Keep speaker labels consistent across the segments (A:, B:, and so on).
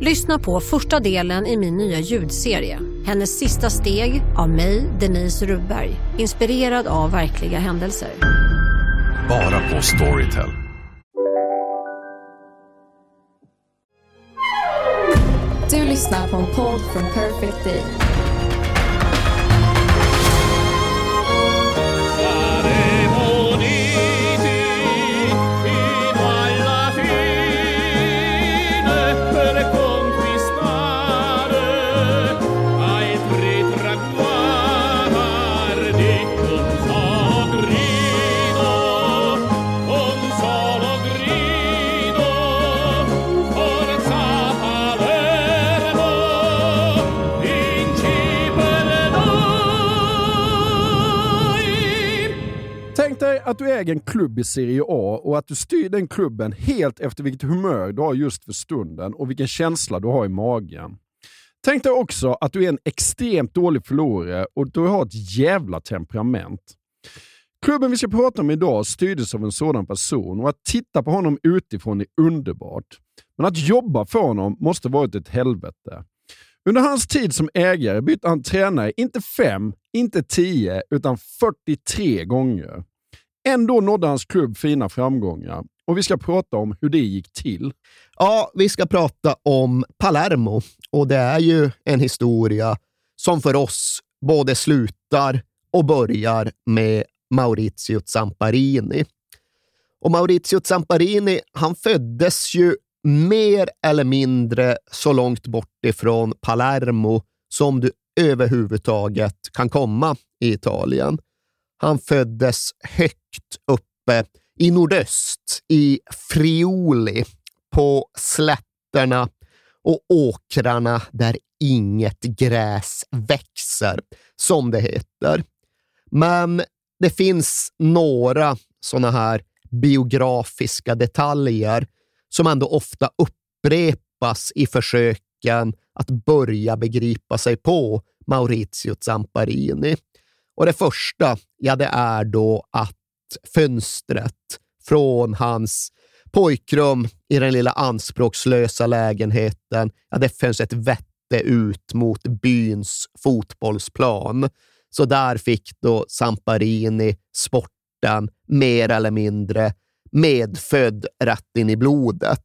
A: Lyssna på första delen i min nya ljudserie. Hennes sista steg av mig, Denise Rubberg. Inspirerad av verkliga händelser.
B: Bara på Storytel.
C: Du lyssnar på en podd från Perfect Day.
D: Att du äger en klubb i Serie A och att du styr den klubben helt efter vilket humör du har just för stunden och vilken känsla du har i magen. Tänk dig också att du är en extremt dålig förlorare och du har ett jävla temperament. Klubben vi ska prata om idag styrdes av en sådan person och att titta på honom utifrån är underbart. Men att jobba för honom måste varit ett helvete. Under hans tid som ägare bytte han tränare inte fem, inte tio, utan 43 gånger. Ändå nådde hans klubb fina framgångar och vi ska prata om hur det gick till.
E: Ja, vi ska prata om Palermo och det är ju en historia som för oss både slutar och börjar med Maurizio Zamparini. Och Maurizio Zamparini, han föddes ju mer eller mindre så långt bort ifrån Palermo som du överhuvudtaget kan komma i Italien. Han föddes högt uppe i nordöst, i Friuli, på slätterna och åkrarna där inget gräs växer, som det heter. Men det finns några sådana här biografiska detaljer som ändå ofta upprepas i försöken att börja begripa sig på Maurizio Zamparini. Och det första, ja, det är då att fönstret från hans pojkrum i den lilla anspråkslösa lägenheten, ja, det fanns ett vette ut mot byns fotbollsplan. Så där fick då Samparini sporten mer eller mindre medfödd rätt in i blodet.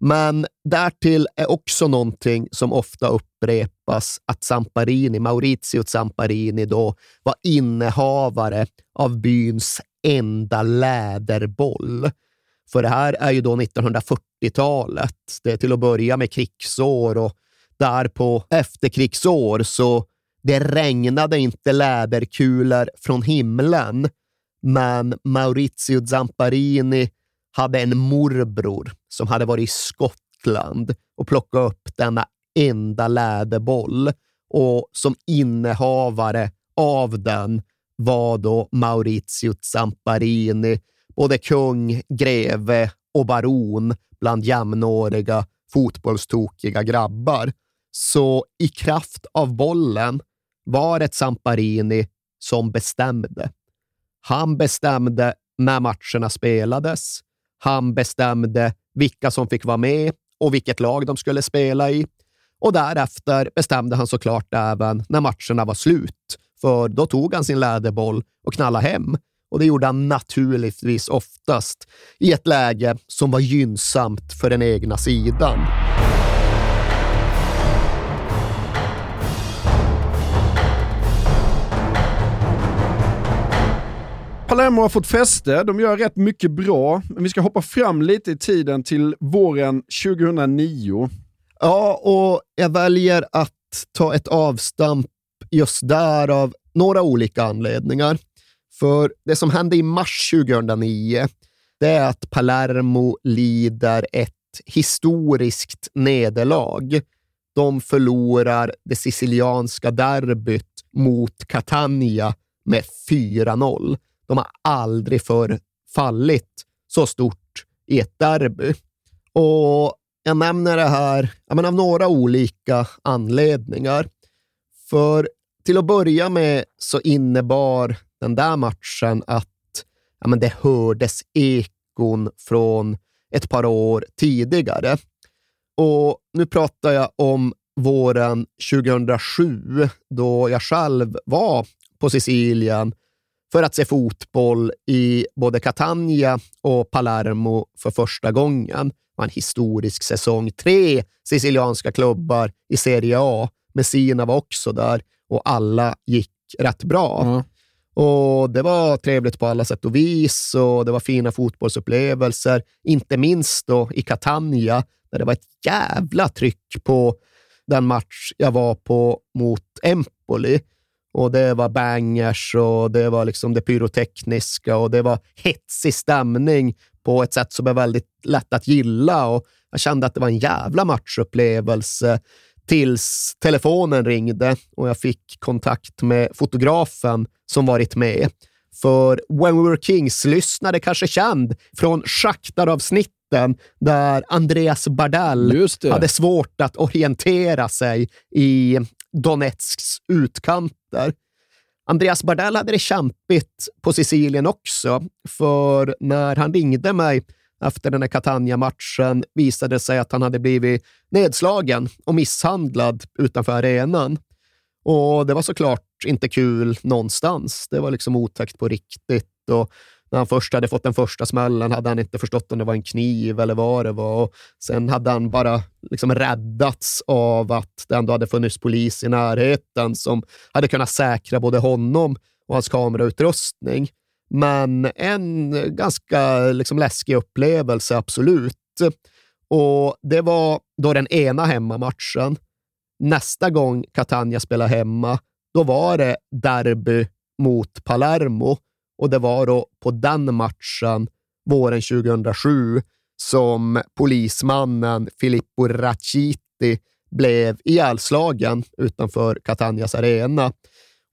E: Men därtill är också någonting som ofta upprepas att Zamparini, Maurizio Zamparini då var innehavare av byns enda läderboll. För det här är ju då 1940-talet. Det är till att börja med krigsår och där på efterkrigsår så det regnade inte läderkulor från himlen men Maurizio Zamparini hade en morbror som hade varit i Skottland och plockat upp denna enda läderboll och som innehavare av den var då Maurizio Zamparini, både kung, greve och baron bland jämnåriga fotbollstokiga grabbar. Så i kraft av bollen var det Zamparini som bestämde. Han bestämde när matcherna spelades. Han bestämde vilka som fick vara med och vilket lag de skulle spela i. Och därefter bestämde han såklart även när matcherna var slut, för då tog han sin läderboll och knallade hem. Och det gjorde han naturligtvis oftast i ett läge som var gynnsamt för den egna sidan.
D: Palermo har fått fäste, de gör rätt mycket bra, men vi ska hoppa fram lite i tiden till våren 2009.
E: Ja, och jag väljer att ta ett avstamp just där av några olika anledningar. För det som hände i mars 2009, det är att Palermo lider ett historiskt nederlag. De förlorar det sicilianska derbyt mot Catania med 4-0. De har aldrig förr fallit så stort i ett derby. Och jag nämner det här men av några olika anledningar. För till att börja med så innebar den där matchen att ja, men det hördes ekon från ett par år tidigare. Och nu pratar jag om våren 2007 då jag själv var på Sicilien för att se fotboll i både Catania och Palermo för första gången. Det var en historisk säsong. Tre sicilianska klubbar i Serie A. Messina var också där och alla gick rätt bra. Mm. Och Det var trevligt på alla sätt och vis och det var fina fotbollsupplevelser. Inte minst då i Catania, där det var ett jävla tryck på den match jag var på mot Empoli. Och Det var bangers och det var liksom det pyrotekniska och det var hetsig stämning på ett sätt som är väldigt lätt att gilla. Och Jag kände att det var en jävla matchupplevelse tills telefonen ringde och jag fick kontakt med fotografen som varit med. För When We Were Kings-lyssnare kanske känd från Schaktar-avsnitten där Andreas Bardell hade svårt att orientera sig i Donetsks utkanter. Andreas Bardell hade det kämpigt på Sicilien också, för när han ringde mig efter den här Catania-matchen visade det sig att han hade blivit nedslagen och misshandlad utanför arenan. Och det var såklart inte kul någonstans. Det var liksom otäckt på riktigt. Och när han först hade fått den första smällen hade han inte förstått om det var en kniv eller vad det var. Och sen hade han bara liksom räddats av att det ändå hade funnits polis i närheten som hade kunnat säkra både honom och hans kamerautrustning. Men en ganska liksom läskig upplevelse, absolut. Och Det var då den ena hemmamatchen. Nästa gång Catania spelade hemma, då var det derby mot Palermo och det var då på den matchen våren 2007 som polismannen Filippo Raciti blev ihjälslagen utanför Catanias arena.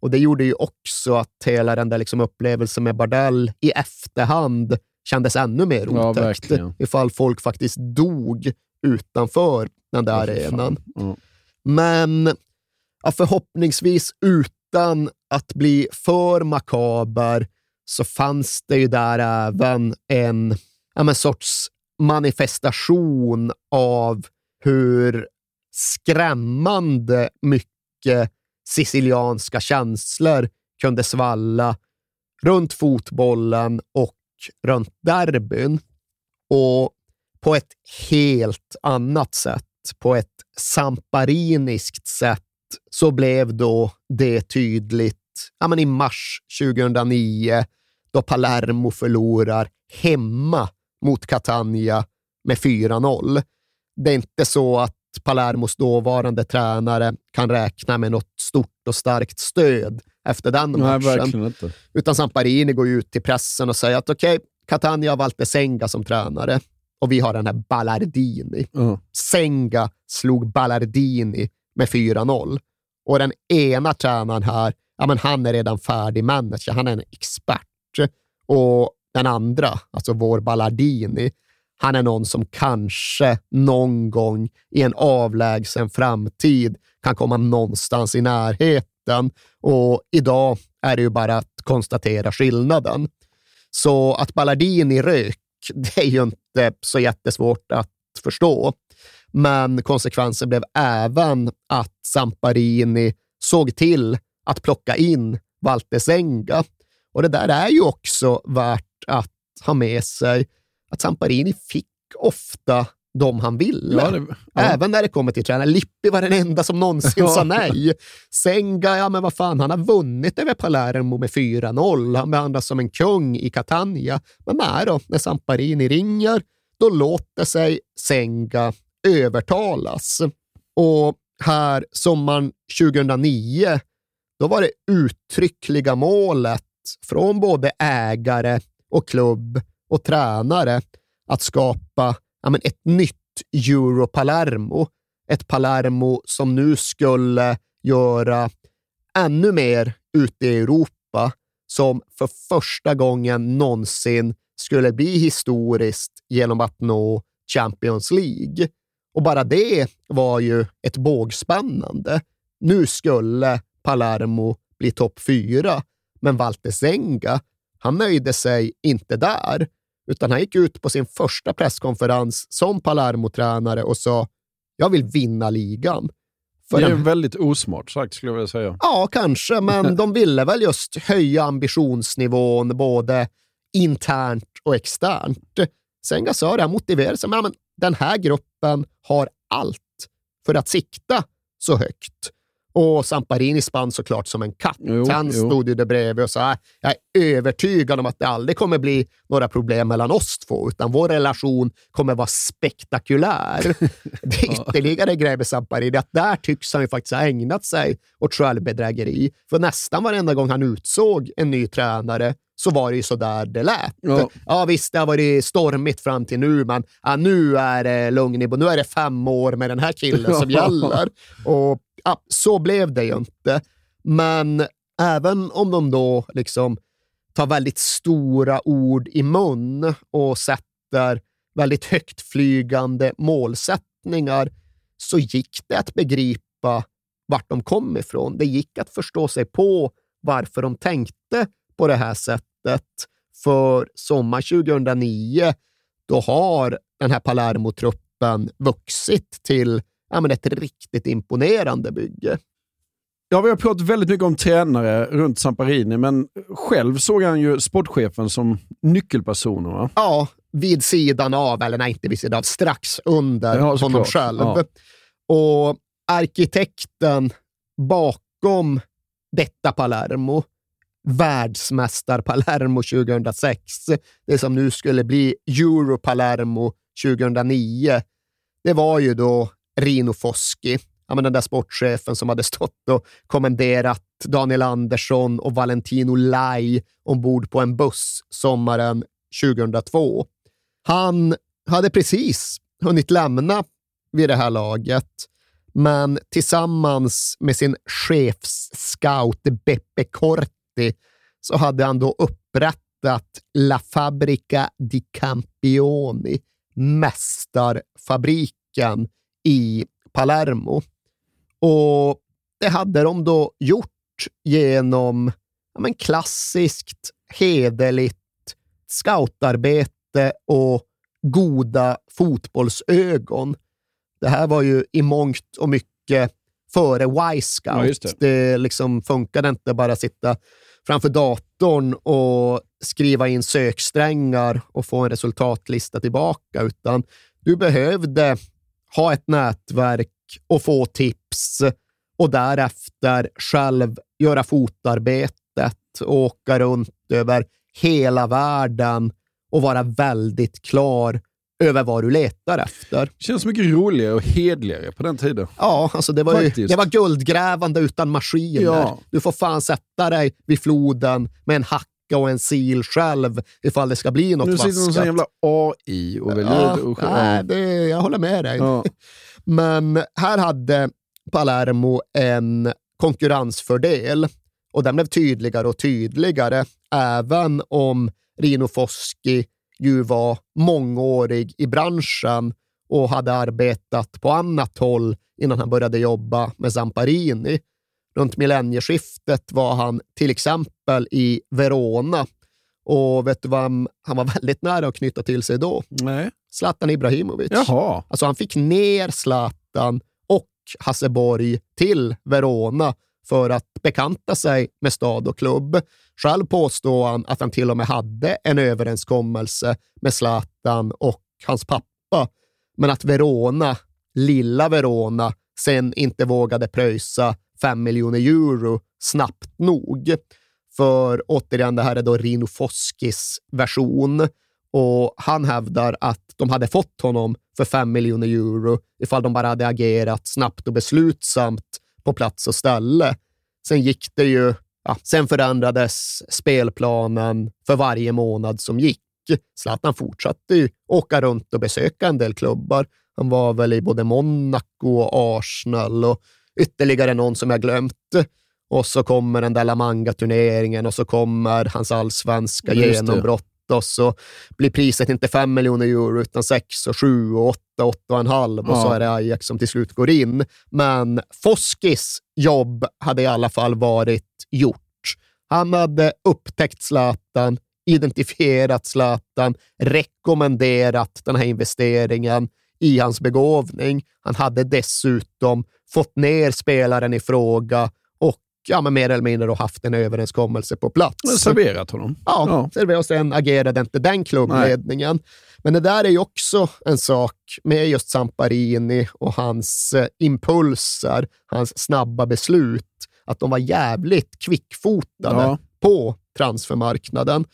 E: Och Det gjorde ju också att hela den där liksom upplevelsen med Bardell i efterhand kändes ännu mer otäckt. Ja, ifall folk faktiskt dog utanför den där arenan. Mm. Men ja, förhoppningsvis utan att bli för makaber så fanns det ju där även en ja, sorts manifestation av hur skrämmande mycket sicilianska känslor kunde svalla runt fotbollen och runt derbyn. Och på ett helt annat sätt, på ett sampariniskt sätt, så blev då det tydligt ja, men i mars 2009 då Palermo förlorar hemma mot Catania med 4-0. Det är inte så att Palermos dåvarande tränare kan räkna med något stort och starkt stöd efter den matchen. Nej, Utan Samparini går ut till pressen och säger att okej, okay, Catania har valt Senga som tränare och vi har den här Ballardini. Uh. Senga slog Ballardini med 4-0 och den ena tränaren här, ja, men han är redan färdig manager. Han är en expert. Och den andra, alltså vår Ballardini, han är någon som kanske någon gång i en avlägsen framtid kan komma någonstans i närheten. Och idag är det ju bara att konstatera skillnaden. Så att Ballardini rök, det är ju inte så jättesvårt att förstå. Men konsekvensen blev även att Samparini såg till att plocka in Walter Senga. Och det där är ju också värt att ha med sig att Samparini fick ofta de han ville. Ja, det, ja. Även när det kommer till tränare. Lippi var den enda som någonsin sa nej. Senga, ja men vad fan, han har vunnit över Palermo med 4-0. Han behandlas som en kung i Catania. Men nej då, när Samparini ringer, då låter sig Senga övertalas. Och här sommaren 2009, då var det uttryckliga målet från både ägare och klubb och tränare att skapa ja, men ett nytt Euro Palermo. Ett Palermo som nu skulle göra ännu mer ute i Europa, som för första gången någonsin skulle bli historiskt genom att nå Champions League. Och bara det var ju ett bågspännande. Nu skulle Palermo bli topp fyra, men Walter Zenga, han nöjde sig inte där, utan han gick ut på sin första presskonferens som Palermo-tränare och sa jag vill vinna ligan.
D: För det är den... väldigt osmart sagt skulle jag vilja säga.
E: Ja, kanske, men de ville väl just höja ambitionsnivån både internt och externt. Senga sa det, motiverade sig, men den här gruppen har allt för att sikta så högt. Och Samparini spann såklart som en katt. Jo, Han stod ju där bredvid och sa jag är övertygad om att det aldrig kommer bli några problem mellan oss två, utan vår relation kommer vara spektakulär. det är ytterligare grej med Samparini, att där tycks han ju faktiskt ha ägnat sig åt självbedrägeri. För nästan varenda gång han utsåg en ny tränare så var det ju så där det lät. Ja. ja visst, det har varit stormigt fram till nu, men ja, nu är det lugn Nu är det fem år med den här killen som gäller. Och ja, Så blev det ju inte. Men även om de då liksom tar väldigt stora ord i mun och sätter väldigt högtflygande målsättningar så gick det att begripa vart de kom ifrån. Det gick att förstå sig på varför de tänkte på det här sättet. För sommar 2009, då har den här Palermo-truppen vuxit till ja, men ett riktigt imponerande bygge.
D: Ja, vi har pratat väldigt mycket om tränare runt Samparini, men själv såg han ju sportchefen som nyckelpersoner. Va?
E: Ja, vid sidan av, eller nej, inte vid sidan av, strax under ja, honom själv. Ja. Och arkitekten bakom detta Palermo, världsmästar Palermo 2006, det som nu skulle bli Euro Palermo 2009, det var ju då Rino Foschi, ja, men den där sportchefen som hade stått och kommenderat Daniel Andersson och Valentino Lai ombord på en buss sommaren 2002. Han hade precis hunnit lämna vid det här laget, men tillsammans med sin chefsscout Beppe Corti så hade han då upprättat La Fabrica di Campioni, mästarfabriken i Palermo. Och det hade de då gjort genom ja, men klassiskt, hederligt scoutarbete och goda fotbollsögon. Det här var ju i mångt och mycket före Y-scout. Ja, det. det liksom funkade inte bara sitta framför datorn och skriva in söksträngar och få en resultatlista tillbaka, utan du behövde ha ett nätverk och få tips och därefter själv göra fotarbetet och åka runt över hela världen och vara väldigt klar över vad du letar efter.
D: Det känns mycket roligare och hedligare på den tiden.
E: Ja, alltså det, var ju, det var guldgrävande utan maskiner. Ja. Du får fan sätta dig vid floden med en hack och en sil själv ifall det ska bli något vaskat.
D: Nu sitter någon jävla AI och väljer
E: ja, och, nej, det, Jag håller med dig. Ja. Men här hade Palermo en konkurrensfördel och den blev tydligare och tydligare, även om Rino Foschi ju var mångårig i branschen och hade arbetat på annat håll innan han började jobba med Zamparini. Runt millennieskiftet var han till exempel i Verona. Och vet du vad han var väldigt nära att knyta till sig då?
D: Nej.
E: Zlatan Ibrahimovic.
D: Jaha.
E: Alltså han fick ner Zlatan och Hasseborg till Verona för att bekanta sig med stad och klubb. Själv påstår han att han till och med hade en överenskommelse med Zlatan och hans pappa, men att Verona, lilla Verona, sen inte vågade pröjsa 5 miljoner euro snabbt nog. För återigen, det här är då Rino Foskis version och han hävdar att de hade fått honom för 5 miljoner euro ifall de bara hade agerat snabbt och beslutsamt på plats och ställe. Sen gick det ju, ja, sen förändrades spelplanen för varje månad som gick. Zlatan fortsatte ju åka runt och besöka en del klubbar. Han var väl i både Monaco och Arsenal och ytterligare någon som jag glömt. och så kommer den där La Manga-turneringen och så kommer hans allsvenska
D: Just
E: genombrott och så blir priset inte 5 miljoner euro utan 6 och 7 och 8, 8 och en halv och så
D: Ja.
E: är det Ajax som till slut går in. Men Foskis jobb hade i alla fall varit gjort. Han hade upptäckt Zlatan, identifierat Zlatan, rekommenderat den här investeringen i hans begåvning. Han hade dessutom fått ner spelaren i fråga och ja, men mer eller mindre då haft en överenskommelse på plats.
D: Serverat honom.
E: Ja,
D: Ja.
E: Servera och sen agerade inte den klubbledningen. Men det där är ju också en sak med just Samparini och hans eh, impulser, hans snabba beslut, att de var jävligt kvickfotade
D: Ja.
E: på transfermarknaden.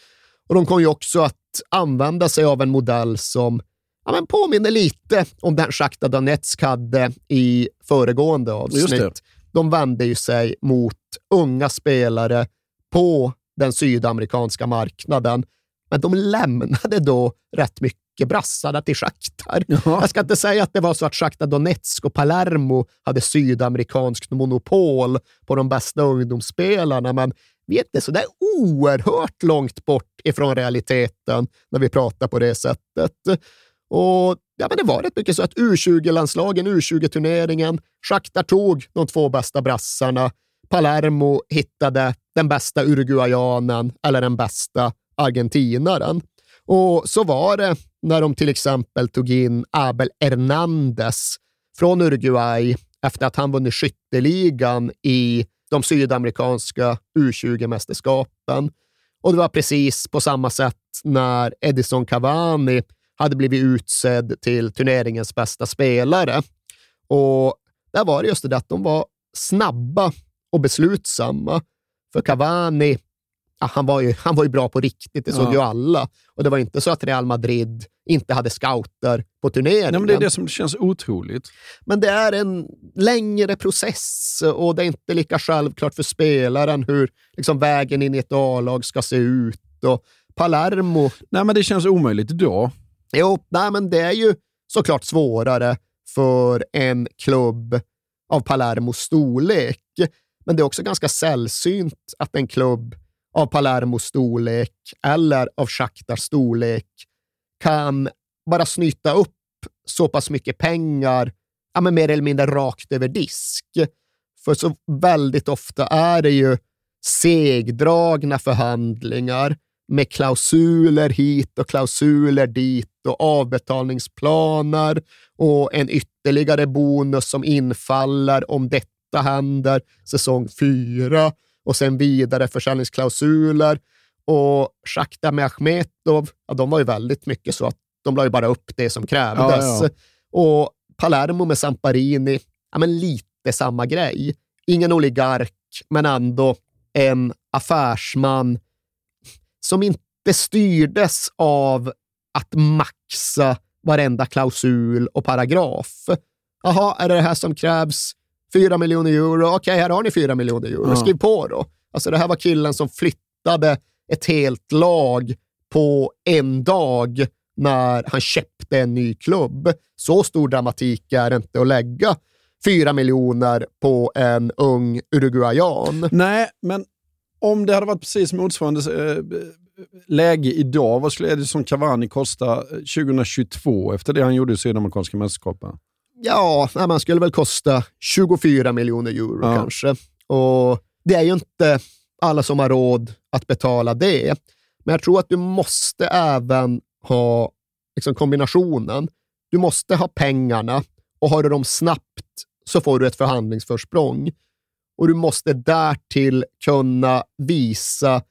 E: Och de kom ju också att använda sig av en modell som ja, men påminner lite om den Shakhtar Donetsk hade i föregående avsnitt. De vände ju sig mot unga spelare på den sydamerikanska marknaden, men de lämnade då rätt mycket brassarna till Shakhtar.
D: Ja.
E: Jag ska inte säga att det var så att Shakhtar Donetsk och Palermo hade sydamerikanskt monopol på de bästa ungdomsspelarna, men vi är inte så där oerhört långt bort ifrån realiteten när vi pratar på det sättet. Och ja, men Det var rätt mycket så att U20-landslagen, U20-turneringen, Shakhtar tog de två bästa brassarna. Palermo hittade den bästa uruguayanen eller den bästa argentinaren. Och så var det när de till exempel tog in Abel Hernandez från Uruguay efter att han vunnit skytteligan i de sydamerikanska U20-mästerskapen. Och det var precis på samma sätt när Edison Cavani hade blivit utsedd till turneringens bästa spelare. Och där var det just det att de var snabba och beslutsamma. För Cavani, ja, han, var ju, han var ju bra på riktigt, det såg
D: Ja.
E: ju alla. Och det var inte så att Real Madrid inte hade scouter på turneringen.
D: Nej, men det är det som känns otroligt.
E: Men det är en längre process och det är inte lika självklart för spelaren hur liksom, vägen in i ett A-lag ska se ut. Och Palermo,
D: Nej, men det känns omöjligt idag
E: jo, nej, men det är ju såklart svårare för en klubb av Palermos storlek. Men det är också ganska sällsynt att en klubb av Palermos storlek eller av Shakhtars storlek kan bara snyta upp så pass mycket pengar ja, men mer eller mindre rakt över disk. För så väldigt ofta är det ju segdragna förhandlingar med klausuler hit och klausuler dit och avbetalningsplaner och en ytterligare bonus som infaller om detta händer säsong fyra och sen vidare försäljningsklausuler. Och Shakhtar med Achmetov, ja, de var ju väldigt mycket så att de la ju bara upp det som krävdes.
D: Ja, ja.
E: Och Palermo med Samparini, ja, men lite samma grej. Ingen oligark, men ändå en affärsman som inte styrdes av att maxa varenda klausul och paragraf. Jaha, är det det här som krävs? 4 miljoner euro. Okej, här har ni 4 miljoner euro.
D: Ja.
E: Skriv på då. Alltså det här var killen som flyttade ett helt lag på en dag när han köpte en ny klubb. Så stor dramatik är det inte att lägga 4 miljoner på en ung uruguayan.
D: Nej, men om det hade varit precis motsvarande eh, läge idag, vad skulle Edison Cavani kosta eh, 2022 efter det han gjorde i Sydamerikanska mästerskapen?
E: Ja, nej, man skulle väl kosta 24 miljoner euro
D: Ja.
E: kanske. Och Det är ju inte alla som har råd att betala det. Men jag tror att du måste även ha liksom kombinationen. Du måste ha pengarna och har du dem snabbt så får du ett förhandlingsförsprång. Och du måste därtill kunna visa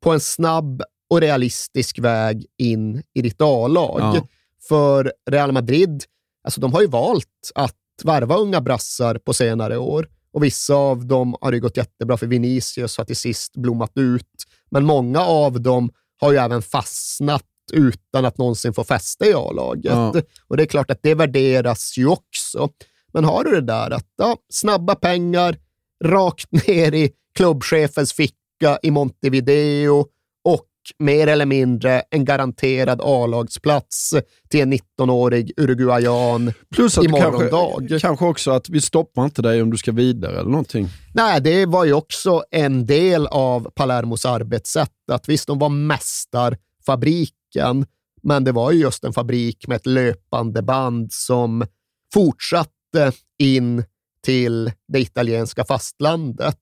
E: på en snabb och realistisk väg in i ditt A-lag.
D: Ja.
E: För Real Madrid, alltså de har ju valt att värva unga brassar på senare år. Och vissa av dem har det gått jättebra för Vinicius har till sist blommat ut. Men många av dem har ju även fastnat utan att någonsin få fäste i A-laget.
D: Ja.
E: Och det är klart att det värderas ju också. Men har du det där att ja, snabba pengar, rakt ner i klubbchefens ficka i Montevideo och mer eller mindre en garanterad A-lagsplats till en 19-årig uruguayan
D: Plus att
E: i
D: du
E: morgondag.
D: kanske, kanske också att vi stoppar inte dig om du ska vidare eller någonting.
E: Nej, det var ju också en del av Palermos arbetssätt. Att visst, de var mästarfabriken, men det var ju just en fabrik med ett löpande band som fortsatte in till det italienska fastlandet.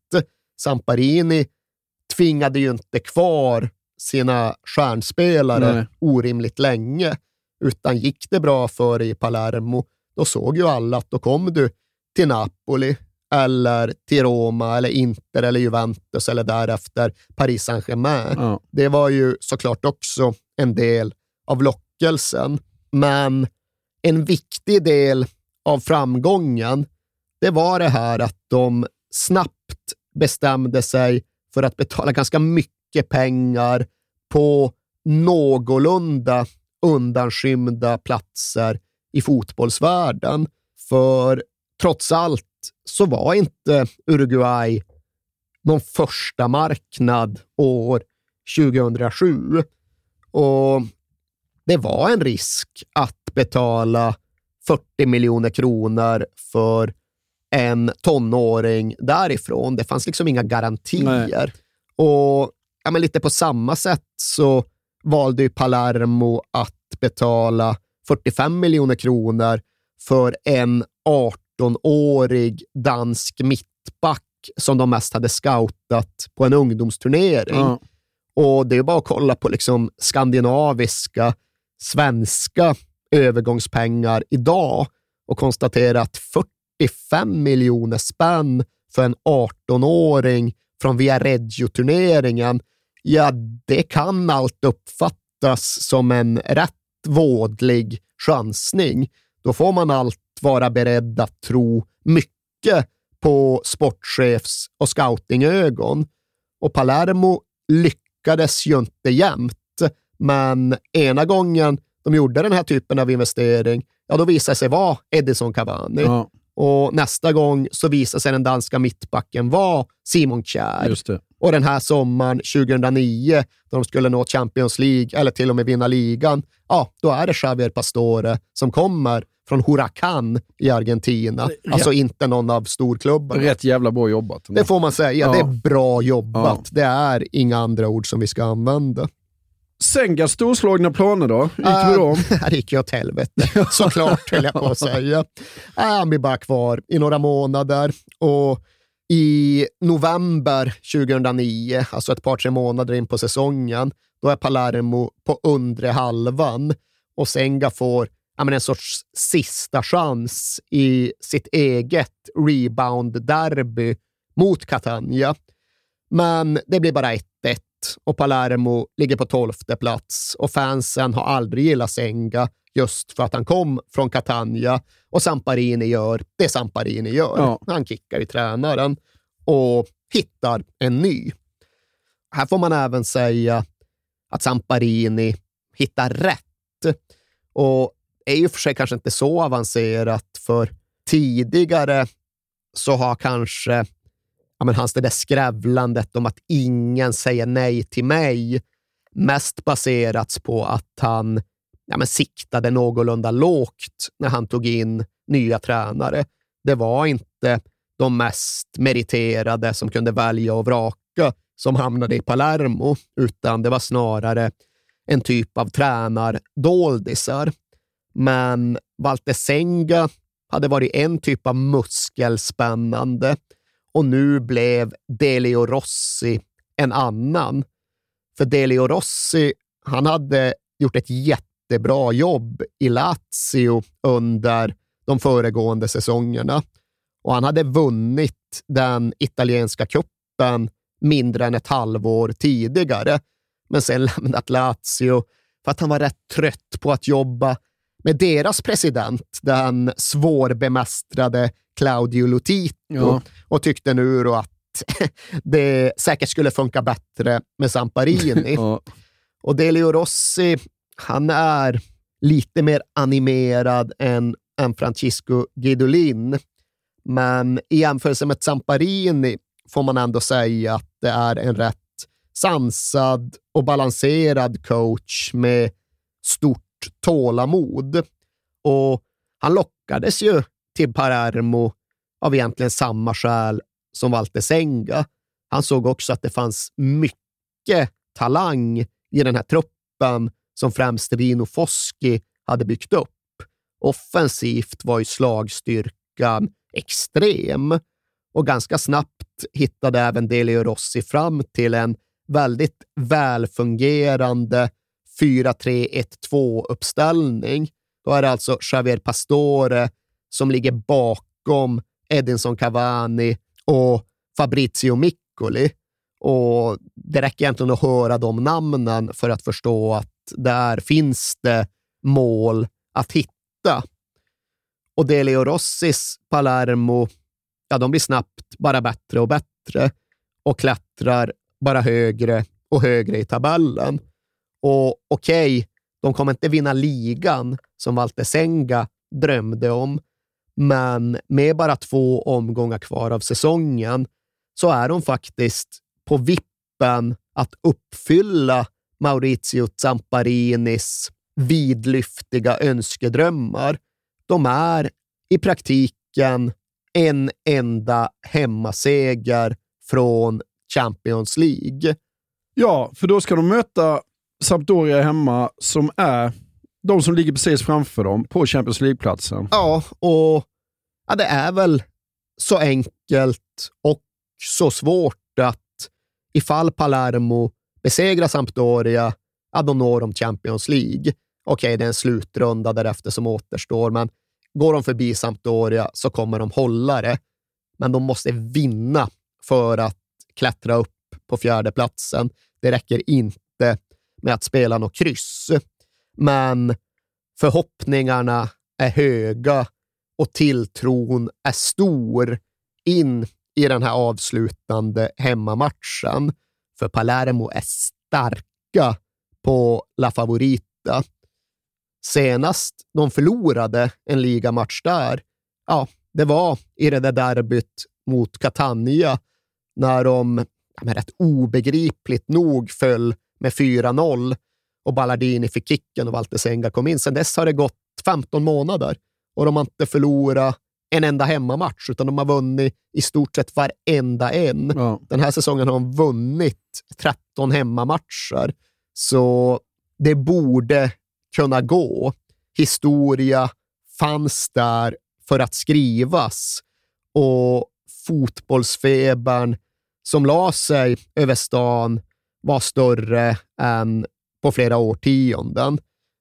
E: Samparini tvingade ju inte kvar sina stjärnspelare
D: Nej.
E: orimligt länge, utan gick det bra för dig i Palermo, då såg ju alla att då kom du till Napoli eller till Roma eller Inter eller Juventus eller därefter Paris Saint-Germain.
D: Ja.
E: Det var ju såklart också en del av lockelsen, men en viktig del av framgången, det var det här att de snabbt bestämde sig för att betala ganska mycket pengar på någorlunda undanskymda platser i fotbollsvärlden. För trots allt så var inte Uruguay någon första marknad år 2007. Och det var en risk att betala 40 miljoner kronor för en tonåring därifrån. Det fanns liksom inga garantier. Och ja, men lite på samma sätt så valde ju Palermo att betala 45 miljoner kronor för en 18-årig dansk mittback som de mest hade scoutat på en ungdomsturnering.
D: Ja.
E: Och det är bara att kolla på liksom skandinaviska, svenska övergångspengar idag och konstatera att 45 miljoner spänn för en 18-åring från Viareggio-turneringen, ja, det kan allt uppfattas som en rätt vådlig chansning. Då får man allt vara beredd att tro mycket på sportchefs och scoutingögon. Och Palermo lyckades ju inte jämt, men ena gången de gjorde den här typen av investering, ja, då visade det sig vara Edison Cavani.
D: Ja,
E: och nästa gång så visade sig den danska mittbacken vara Simon Kjær. Och den här sommaren 2009, då de skulle nå Champions League eller till och med vinna ligan, ja, då är det Javier Pastore som kommer från Huracan i Argentina. Alltså inte någon av storklubbarna.
D: Rätt jävla bra jobbat.
E: Det får man säga.
D: Ja.
E: Det är bra jobbat.
D: Ja.
E: Det är inga andra ord som vi ska använda.
D: Sengas storslagna planer då? Gick det?
E: Äh, här gick jag åt helvete, såklart höll jag på att säga. Han blir bara kvar i några månader och i november 2009, alltså ett par, tre månader in på säsongen, då är Palermo på undre halvan och Senga får ja, men en sorts sista chans i sitt eget rebound-derby mot Catania. Men det blir bara 1-1 och Palermo ligger på tolfte plats och fansen har aldrig gillat Senga just för att han kom från Catania och Samparini gör det Samparini gör.
D: Ja.
E: Han kickar i tränaren och hittar en ny. Här får man även säga att Samparini hittar rätt. Och är ju för sig kanske inte så avancerat, för tidigare så har kanske ja, men hans det där skrävlandet om att ingen säger nej till mig mest baserats på att han ja, men siktade någorlunda lågt när han tog in nya tränare. Det var inte de mest meriterade som kunde välja och vraka som hamnade i Palermo, utan det var snarare en typ av tränardoldisar. Men Walter Senga hade varit en typ av muskelspännande och nu blev Delio Rossi en annan. För Delio Rossi, han hade gjort ett jättebra jobb i Lazio under de föregående säsongerna och han hade vunnit den italienska kuppen mindre än ett halvår tidigare, men sen lämnat Lazio för att han var rätt trött på att jobba med deras president, den svårbemästrade Claudio Lotito,
D: Ja.
E: och tyckte nu då att det säkert skulle funka bättre med Samparini.
D: Ja.
E: Och Delio Rossi, han är lite mer animerad än, än Francisco Guidolin. Men i jämförelse med Zamparini får man ändå säga att det är en rätt sansad och balanserad coach med stort tålamod. Och han lockades ju till Palermo av egentligen samma skäl som Walter Senga. Han såg också att det fanns mycket talang i den här truppen som främst Rino Foschi hade byggt upp. Offensivt var ju slagstyrkan extrem och ganska snabbt hittade även Delio Rossi fram till en väldigt välfungerande 4-3-1-2-uppställning. Då är det alltså Javier Pastore som ligger bakom Edinson Cavani och Fabrizio Miccoli. Och det räcker egentligen att höra de namnen för att förstå att där finns det mål att hitta. Och Delio Rossis Palermo, ja, de blir snabbt bara bättre och bättre och klättrar bara högre och högre i tabellen. Och okej, okay, de kommer inte vinna ligan som Walter Senga drömde om, men med bara två omgångar kvar av säsongen så är de faktiskt på vippen att uppfylla Maurizio Zamparinis vidlyftiga önskedrömmar. De är i praktiken en enda hemmaseger från Champions League.
D: Ja, för då ska de möta Sampdoria hemma som är de som ligger precis framför dem på Champions League-platsen.
E: Ja, och ja, det är väl så enkelt och så svårt att ifall Palermo besegrar Sampdoria, ja, då når de Champions League. Okej, okay, det är en slutrunda därefter som återstår, men går de förbi Sampdoria så kommer de hålla det. Men de måste vinna för att klättra upp på fjärdeplatsen. Det räcker inte med att spela något kryss. Men förhoppningarna är höga och tilltron är stor in i den här avslutande hemmamatchen. För Palermo är starka på La Favorita. Senast de förlorade en ligamatch där, ja, det var i det där derbyt mot Catania när de ja, rätt obegripligt nog föll med 4-0 och Ballardini fick kicken och Walter Senga kom in. Sen dess har det gått 15 månader och de har inte förlorat en enda hemmamatch, utan de har vunnit i stort sett varenda en. Ja. Den här säsongen har de vunnit 13 hemmamatcher, så det borde kunna gå. Historia fanns där för att skrivas och fotbollsfebern som la sig över stan var större än på flera årtionden.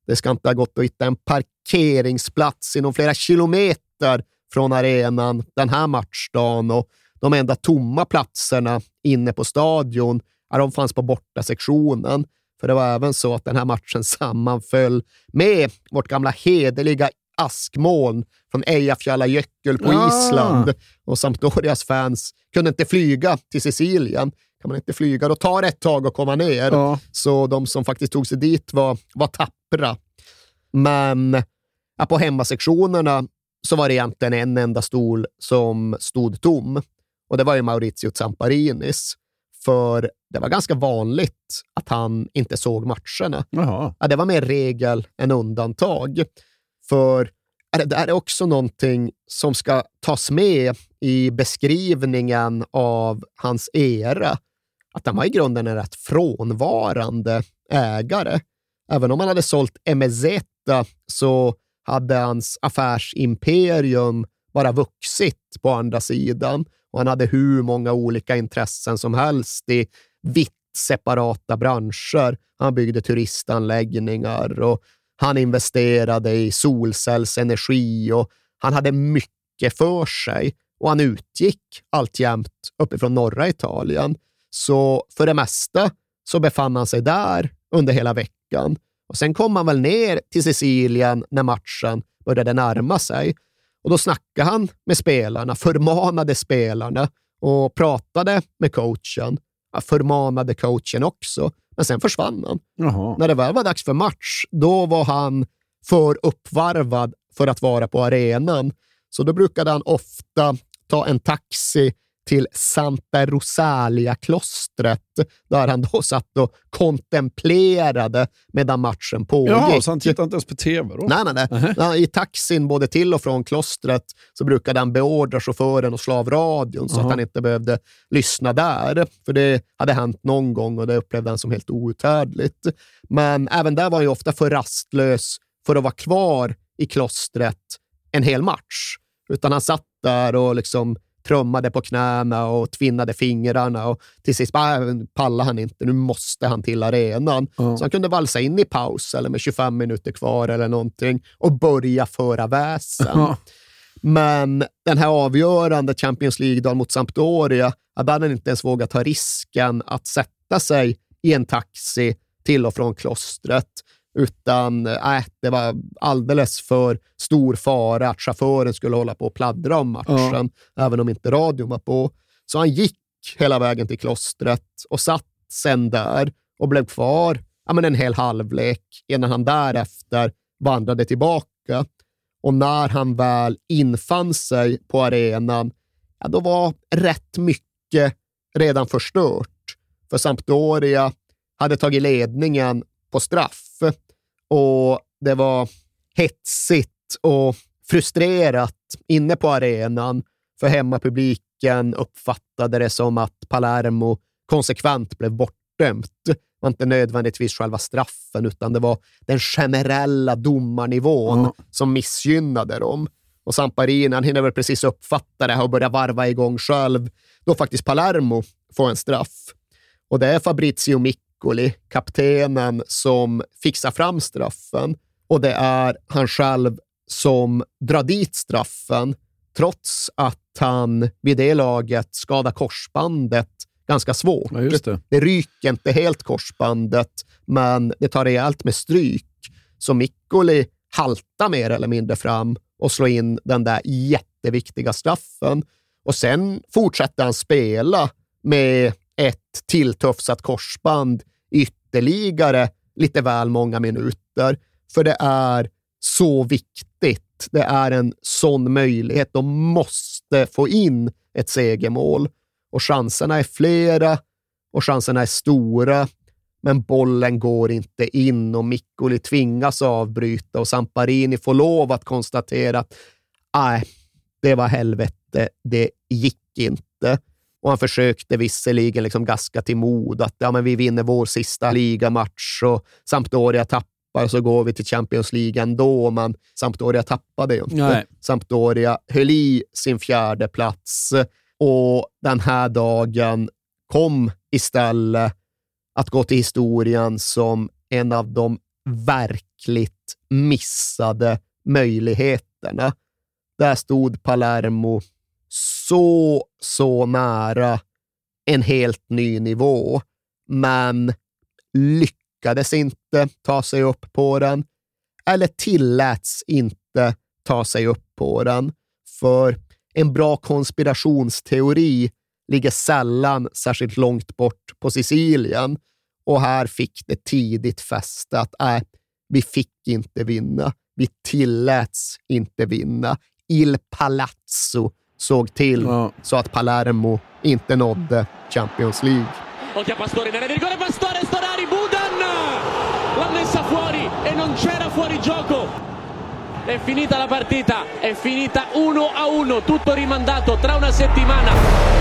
E: Det ska inte ha gått att hitta en parkeringsplats inom flera kilometer från arenan den här matchdagen och de enda tomma platserna inne på stadion ja, de fanns på bortasektionen. För det var även så att den här matchen sammanföll med vårt gamla hederliga askmoln från Eyjafjallajökull på ja. Island. Och Sampdorias fans kunde inte flyga till Sicilien. Kan man inte flyga, då tar det ett tag att komma ner. Ja. Så de som faktiskt tog sig dit var, var tappra. Men ja, på hemmasektionerna så var det egentligen en enda stol som stod tom. Och det var ju Maurizio Zamparinis. För det var ganska vanligt att han inte såg matcherna. Ja, det var mer regel än undantag. För det är också någonting som ska tas med i beskrivningen av hans era. Att han var i grunden en rätt frånvarande ägare. Även om han hade sålt Emezeta så hade hans affärsimperium bara vuxit på andra sidan och han hade hur många olika intressen som helst i vitt separata branscher. Han byggde turistanläggningar och han investerade i solcellsenergi och han hade mycket för sig och han utgick alltjämt uppifrån norra Italien. Så för det mesta så befann han sig där under hela veckan. Och Sen kom han väl ner till Sicilien när matchen började närma sig. Och Då snackade han med spelarna, förmanade spelarna och pratade med coachen. Ja, förmanade coachen också, men sen försvann han. Jaha. När det väl var dags för match, då var han för uppvarvad för att vara på arenan. Så då brukade han ofta ta en taxi till Santa Rosalia-klostret, där han då satt och kontemplerade medan matchen pågick.
D: Jaha, så han tittade inte ens på tv då?
E: Nej, nej, nej.
D: Nähä.
E: I taxin både till och från klostret så brukade han beordra chauffören att slå av radion så
D: Jaha.
E: att han inte behövde lyssna där. För det hade hänt någon gång och det upplevde han som helt outhärdligt. Men även där var han ju ofta för rastlös för att vara kvar i klostret en hel match. Utan han satt där och liksom trummade på knäna och tvinnade fingrarna och till sist bara, "Äh, pallar han inte, nu måste han till arenan.
D: Ja.
E: Så han kunde valsa in i paus eller med 25 minuter kvar eller någonting och börja föra väsen.
D: Ja.
E: Men den här avgörande Champions League-dagen mot Sampdoria, hade han inte ens vågat ta risken att sätta sig i en taxi till och från klostret. Utan äh, det var alldeles för stor fara att chauffören skulle hålla på och pladdra om matchen, även om inte radion var på. Så han gick hela vägen till klostret och satt sen där och blev kvar ja, men en hel halvlek innan han därefter vandrade tillbaka. Och när han väl infann sig på arenan, ja, då var rätt mycket redan förstört. För Sampdoria hade tagit ledningen på straff och det var hetsigt och frustrerat inne på arenan. För hemmapubliken uppfattade det som att Palermo konsekvent blev bortdömt. Det var inte nödvändigtvis själva straffen, utan det var den generella domarnivån
D: Ja.
E: som missgynnade dem. Och Samparini, han hinner väl precis uppfatta det här och börja varva igång själv, då faktiskt Palermo får en straff. Och det är Fabrizio Miccoli, kaptenen, som fixar fram straffen. Och det är han själv som drar dit straffen, trots att han vid det laget skadar korsbandet ganska svårt.
D: Ja, det.
E: Det ryker inte helt korsbandet, men det tar rejält med stryk. Så Miccoli haltar mer eller mindre fram och slår in den där jätteviktiga straffen. Och sen fortsätter han spela med ett tilltufsat korsband ytterligare lite väl många minuter. För det är så viktigt. Det är en sån möjlighet. De måste få in ett segermål. Och chanserna är flera och chanserna är stora. Men bollen går inte in och Mikkoli tvingas avbryta och Samparini får lov att konstatera att nej, det var helvete, det gick inte. Och han försökte visserligen liksom gaska till mod att ja, men vi vinner vår sista ligamatch och Sampdoria tappar så går vi till Champions League ändå, men Sampdoria tappade ju inte.
D: Nej.
E: Sampdoria höll i sin fjärde plats och den här dagen kom istället att gå till historien som en av de verkligt missade möjligheterna. Där stod Palermo så, så nära en helt ny nivå, men lyckades inte ta sig upp på den eller tilläts inte ta sig upp på den. För en bra konspirationsteori ligger sällan särskilt långt bort på Sicilien och här fick det tidigt fäste att äh, vi fick inte vinna. Vi tilläts inte vinna. Il Palazzo såg till
D: Ja.
E: så att Palermo inte nådde Champions League.
F: Occhio a Pastore area di rigore, Pastore, Storari, Budan! L'ha messa fuori e non c'era fuori gioco. È finita la partita, è finita 1 a 1, tutto rimandato tra una settimana.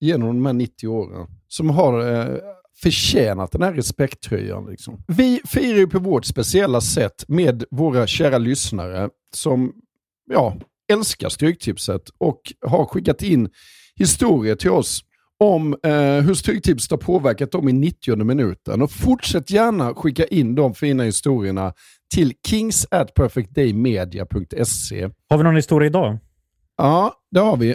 D: genom de här 90 åren. Som har eh, förtjänat den här respekttröjan. Liksom. Vi firar ju på vårt speciella sätt med våra kära lyssnare som ja, älskar Stryktipset och har skickat in historier till oss. om eh, hur Stryktipset har påverkat dem i 90 minuten. Och fortsätt gärna skicka in de fina historierna till kings.
G: Har vi någon historia idag?
D: Ja, det har vi.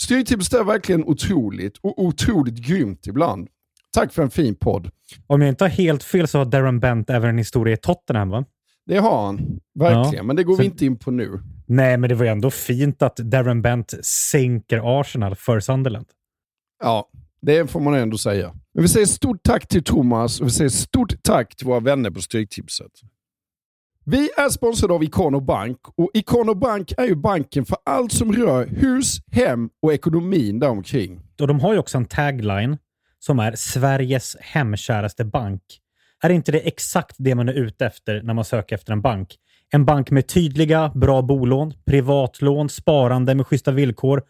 D: Styrtipset är verkligen otroligt och otroligt grymt ibland. Tack för en fin podd.
G: Om jag inte har helt fel så har Darren Bent även en historia i Tottenham, va?
D: Det har han, verkligen.
G: Ja.
D: Men det går
G: Så-
D: vi inte in på nu.
G: Nej, men det var ju ändå fint att Darren Bent sänker Arsenal för Sunderland.
D: Ja, det får man ändå säga. Men vi säger stort tack till Thomas och vi säger stort tack till våra vänner på Stryktipset. Vi är sponsrade av Ikano Bank och Ikano Bank är ju banken för allt som rör hus, hem och ekonomin däromkring.
G: Och de har ju också en tagline som är Sveriges hemkäraste bank. Är inte det exakt det man är ute efter när man söker efter en bank? En bank med tydliga, bra bolån, privatlån, sparande med schyssta villkor,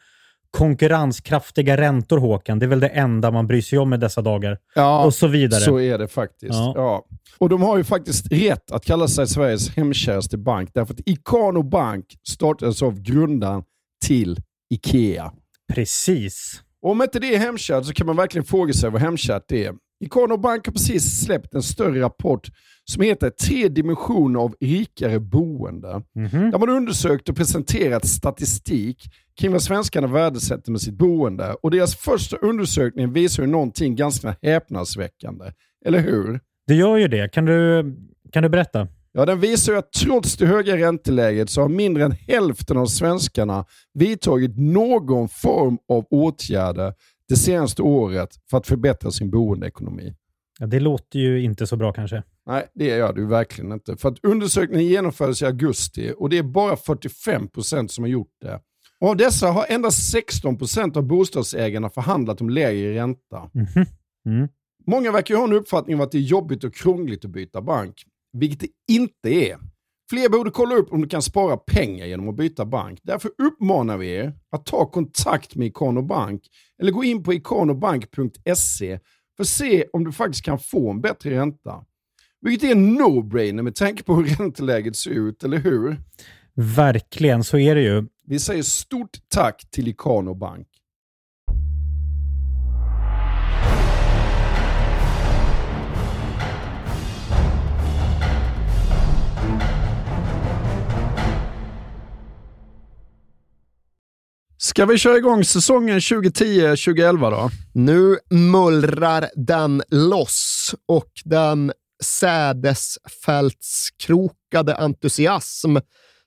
G: konkurrenskraftiga räntor, Håkan. Det är väl det enda man bryr sig om i dessa dagar.
D: Ja,
G: Och så vidare.
D: Så är det faktiskt.
G: Ja.
D: Ja. Och de har ju faktiskt rätt att kalla sig Sveriges hemkäraste bank därför att Ikano Bank startades av grundaren till Ikea.
G: Precis.
D: Och om inte det är hemkärt så kan man verkligen fråga sig vad hemkärt det är. Ikano Bank har precis släppt en större rapport som heter Tre dimensioner av rikare boende.
G: Mhm.
D: Där man undersökt och presenterat statistik kring vad svenskarna värdesätter med sitt boende. Och deras första undersökning visar ju någonting ganska häpnadsväckande. Eller hur?
G: Det gör ju det. Kan du, kan du berätta?
D: Ja, den visar ju att trots det höga ränteläget så har mindre än hälften av svenskarna vidtagit någon form av åtgärder det senaste året för att förbättra sin boendeekonomi.
G: Ja, det låter ju inte så bra kanske.
D: Nej, det gör det ju verkligen inte. För att undersökningen genomfördes i augusti och det är bara 45% som har gjort det. Och av dessa har endast 16% av bostadsägarna förhandlat om lägre ränta.
G: Mhm. Mm.
D: Många verkar ha en uppfattning om att det är jobbigt och krångligt att byta bank, vilket det inte är. Fler borde kolla upp om du kan spara pengar genom att byta bank. Därför uppmanar vi er att ta kontakt med Ikano Bank eller gå in på ikanobank.se för att se om du faktiskt kan få en bättre ränta. Vilket är en no-brainer med tanke på hur ränteläget ser ut, eller hur?
G: Verkligen, så är det ju.
D: Vi säger stort tack till Ikano Bank. Ska vi köra igång säsongen 2010-2011 då?
E: Nu mullrar den loss och den sädesfältskrokade entusiasm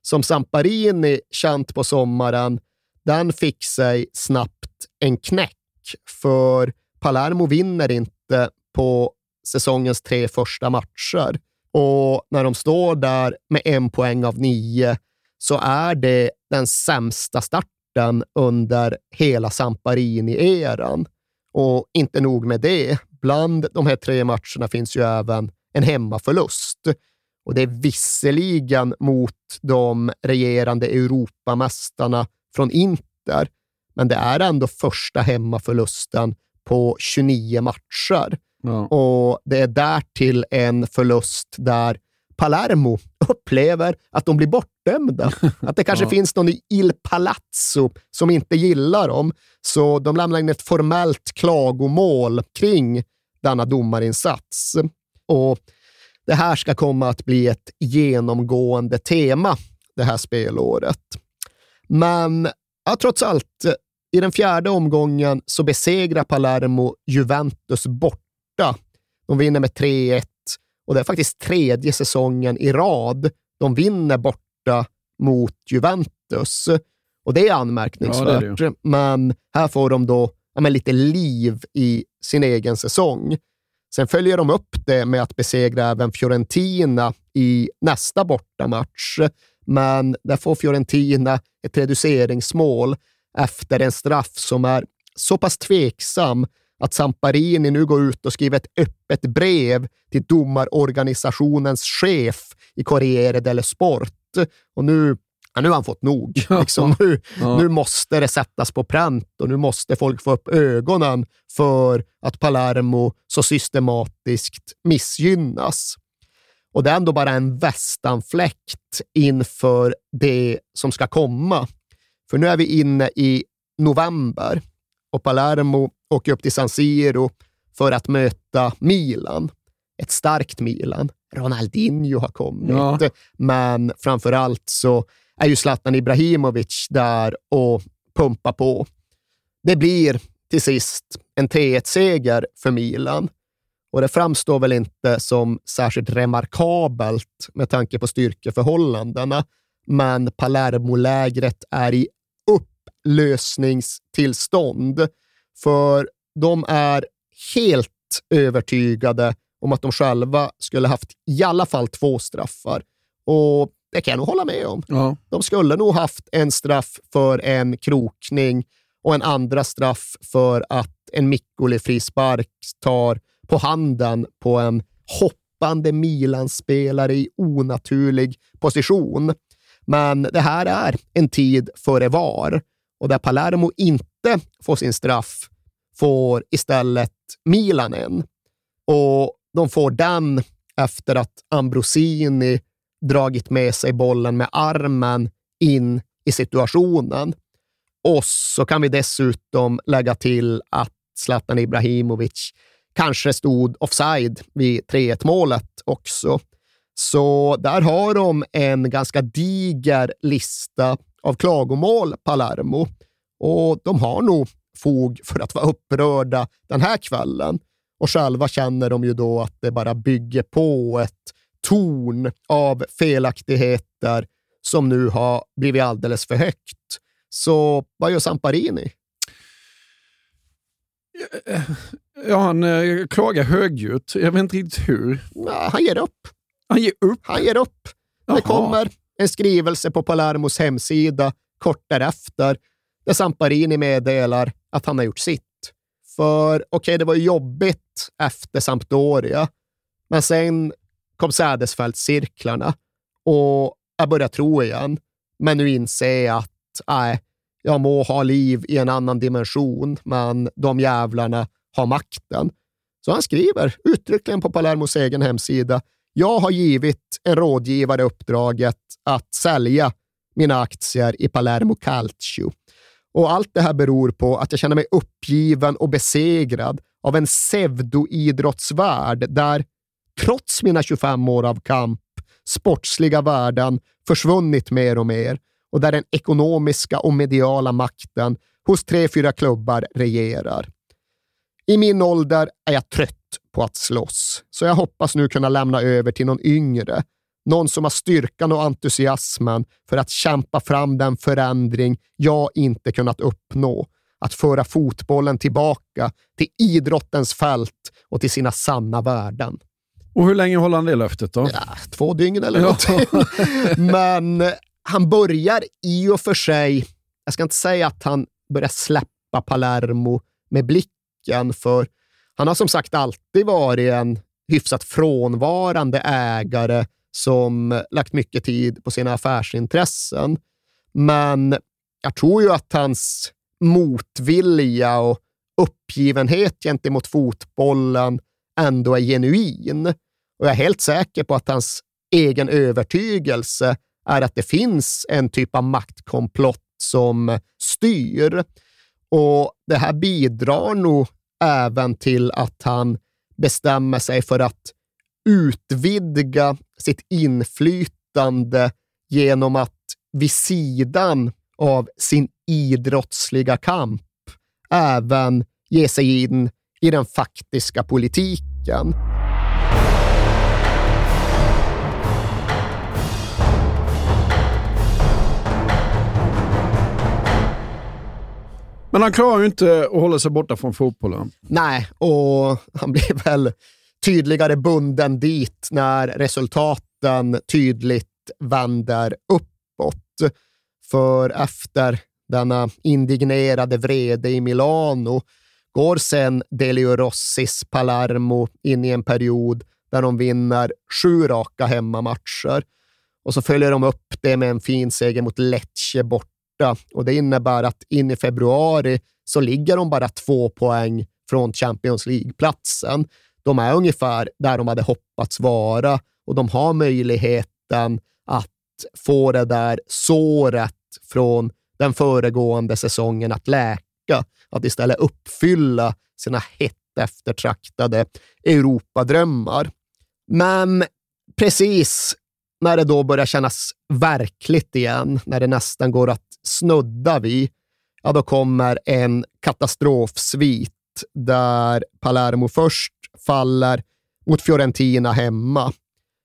E: som Samparini känt på sommaren, den fick sig snabbt en knäck. För Palermo vinner inte på säsongens tre första matcher. Och när de står där med en poäng av nio så är det den sämsta starten under hela Samparini-eran. Och inte nog med det, bland de här tre matcherna finns ju även en hemmaförlust. Och det är visserligen mot de regerande Europamästarna från Inter, men det är ändå första hemmaförlusten på 29 matcher.
D: Ja.
E: Och det är därtill en förlust där Palermo upplever att de blir bortdömda. Att det kanske
D: Ja.
E: finns någon i Il Palazzo som inte gillar dem. Så de lämnar in ett formellt klagomål kring denna domarinsats. Och det här ska komma att bli ett genomgående tema det här spelåret. Men ja, trots allt, i den fjärde omgången så besegrar Palermo Juventus borta. De vinner med 3-1 och det är faktiskt tredje säsongen i rad de vinner borta mot Juventus. Och det är anmärkningsvärt,
D: Ja, det
E: men här får de då ja, lite liv i sin egen säsong. Sen följer de upp det med att besegra även Fiorentina i nästa bortamatch, men där får Fiorentina ett reduceringsmål efter en straff som är så pass tveksam att Samparini nu går ut och skriver ett öppet brev till domarorganisationens chef i Corriere dello Sport. Och nu, ja, nu har han fått nog. Liksom, nu,
D: Ja.
E: nu måste det sättas på pränt och nu måste folk få upp ögonen för att Palermo så systematiskt missgynnas. Och det är ändå bara en västanfläkt inför det som ska komma. För nu är vi inne i november och Palermo åker upp till San Siro för att möta Milan. Ett starkt Milan. Ronaldinho har kommit,
D: Ja.
E: men framför allt så är ju Zlatan Ibrahimovic där och pumpar på. Det blir till sist en 3-1-seger för Milan och det framstår väl inte som särskilt remarkabelt med tanke på styrkeförhållandena, men Palermo-lägret är i upplösningstillstånd, för de är helt övertygade om att de själva skulle haft i alla fall två straffar. Och det kan jag nog hålla med om.
D: Ja.
E: De skulle nog haft en straff för en krokning och en andra straff för att en Mikkoli frispark tar på handen på en hoppande Milan-spelare i onaturlig position. Men det här är en tid före VAR och där Palermo inte får sin straff får istället Milan en. Och de får den efter att Ambrosini dragit med sig bollen med armen in i situationen. Och så kan vi dessutom lägga till att Zlatan Ibrahimovic kanske stod offside vid 3-1 målet också. Så där har de en ganska diger lista av klagomål, Palermo. Och de har nog fog för att vara upprörda den här kvällen. Och själva känner de ju då att det bara bygger på ett torn av felaktigheter som nu har blivit alldeles för högt. Så vad gör Samparini?
D: Ja, han eh, klagar högljutt. Jag vet inte riktigt hur.
E: Ja, han ger upp.
D: Han ger upp.
E: Han ger upp.
D: Jaha.
E: Det kommer en skrivelse på Palermos hemsida kort därefter där Samparini meddelar att han har gjort sitt. För okej, det var jobbigt efter Sampdoria, men sen kom Sädesfältscirklarna och jag börjar tro igen. Men nu inser jag att nej, jag må ha liv i en annan dimension, men de jävlarna har makten. Så han skriver uttryckligen på Palermos egen hemsida jag har givit en rådgivare uppdraget att sälja mina aktier i Palermo Calcio. Och allt det här beror på att jag känner mig uppgiven och besegrad av en pseudoidrottsvärld där, trots mina 25 år av kamp, sportsliga värden försvunnit mer och mer och där den ekonomiska och mediala makten hos tre, fyra klubbar regerar. I min ålder är jag trött på att slåss, så jag hoppas nu kunna lämna över till någon yngre. Någon som har styrkan och entusiasmen för att kämpa fram den förändring jag inte kunnat uppnå. Att föra fotbollen tillbaka till idrottens fält och till sina sanna värden.
D: Och hur länge håller han det löftet då?
E: Ja, två dygn eller
D: Ja.
E: någonting. Men han börjar i och för sig, jag ska inte säga att han börjar släppa Palermo med blicken, för han har som sagt alltid varit en hyfsat frånvarande ägare som lagt mycket tid på sina affärsintressen. Men jag tror ju att hans motvilja och uppgivenhet gentemot fotbollen ändå är genuin. Och jag är helt säker på att hans egen övertygelse är att det finns en typ av maktkomplott som styr. Och det här bidrar nog även till att han bestämmer sig för att utvidga sitt inflytande genom att vid sidan av sin idrottsliga kamp även ge sig in i den faktiska politiken.
D: Men han klarar ju inte att hålla sig borta från fotbollen.
E: Nej, och han blir väl tydligare bunden dit när resultaten tydligt vänder uppåt. För efter denna indignerade vrede i Milano går sen Delio Rossis Palermo in i en period där de vinner sju raka hemmamatcher. Och så följer de upp det med en fin seger mot Lecce borta. Och det innebär att in i februari så ligger de bara två poäng från Champions League-platsen. De är ungefär där de hade hoppats vara och de har möjligheten att få det där såret från den föregående säsongen att läka, att istället uppfylla sina hett eftertraktade Europadrömmar. Men precis när det då börjar kännas verkligt igen, när det nästan går att snudda vid, ja, då kommer en katastrofsvit där Palermo först faller mot Fiorentina hemma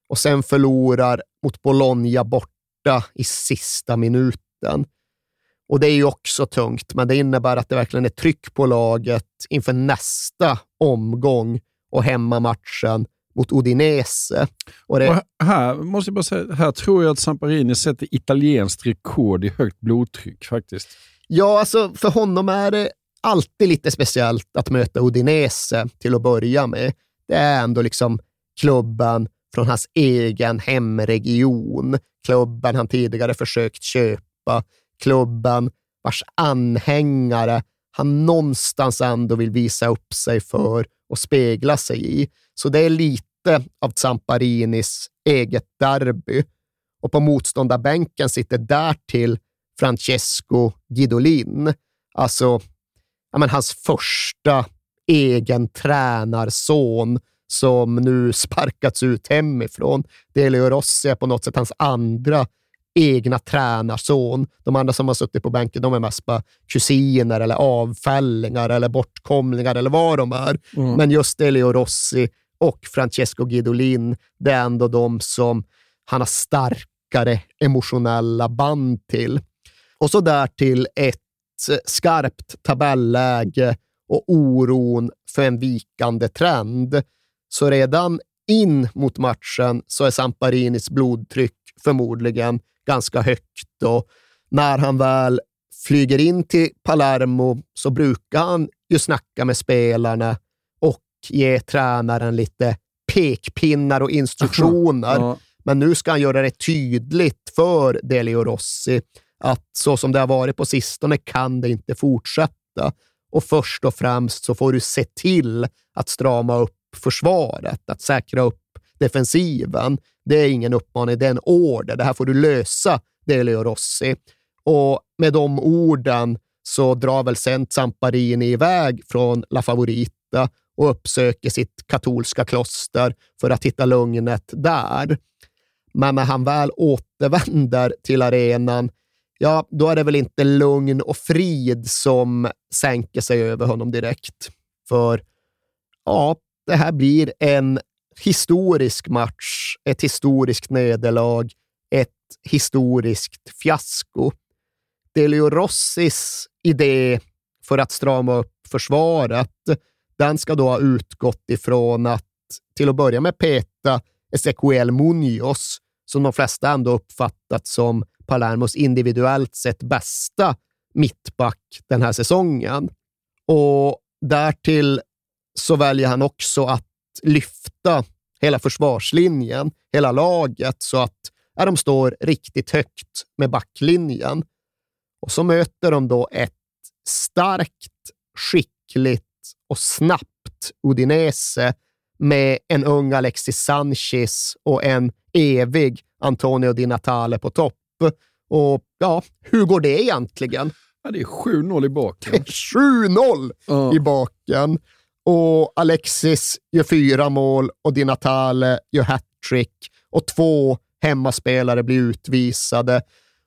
E: och sen förlorar mot Bologna borta i sista minuten. Och det är ju också tungt, men det innebär att det verkligen är tryck på laget inför nästa omgång och hemmamatchen mot Udinese. Och det...
D: Och här, måste jag bara säga, här tror jag att Samparini sätter italienskt rekord i högt blodtryck faktiskt.
E: Ja, alltså för honom är det alltid lite speciellt att möta Udinese till att börja med. Det är ändå liksom klubben från hans egen hemregion, klubben han tidigare försökt köpa, klubben vars anhängare han någonstans ändå vill visa upp sig för och spegla sig i. Så det är lite av Zamparinis eget derby. Och på motståndarbänken sitter därtill Francesco Guidolin, alltså ja, men hans första egen tränarson som nu sparkats ut hemifrån. Delio Rossi är på något sätt hans andra egna tränarson. De andra som har suttit på bänken de är mest bara kusiner eller avfällingar eller bortkomlingar eller vad de är. Mm. Men just Delio Rossi och Francesco Guidolin, det är ändå de som han har starkare emotionella band till. Och så därtill ett eh, skarpt tabelläge och oron för en vikande trend. Så redan in mot matchen så är Samparinis blodtryck förmodligen ganska högt och när han väl flyger in till Palermo så brukar han ju snacka med spelarna ge tränaren lite pekpinnar och instruktioner. ja. Men nu ska han göra det tydligt för Delio Rossi att så som det har varit på sistone kan det inte fortsätta. Och först och främst så får du se till att strama upp försvaret, att säkra upp defensiven. Det är ingen uppmaning, det är en order. Det här får du lösa, Delio Rossi. Och med de orden så drar väl sen Zamparini iväg från La Favorita och uppsöker sitt katolska kloster för att hitta lugnet där. Men när han väl återvänder till arenan, ja, då är det väl inte lugn och frid som sänker sig över honom direkt. För ja, det här blir en historisk match, ett historiskt nederlag, ett historiskt fiasko. Delio Rossis idé för att strama upp försvaret, den ska då ha utgått ifrån att till att börja med peta Ezequiel Munoz, som de flesta ändå uppfattat som Palermos individuellt sett bästa mittback den här säsongen. Och därtill så väljer han också att lyfta hela försvarslinjen, hela laget, så att ja, de står riktigt högt med backlinjen. Och så möter de då ett starkt, skickligt och snabbt Udinese med en ung Alexis Sanchez och en evig Antonio Di Natale på topp. Och ja, hur går det egentligen?
D: Ja, det är 7-0 i baken.
E: 7-0 ja. i baken. Och Alexis gör fyra mål och Di Natale gör hattrick och två hemmaspelare blir utvisade.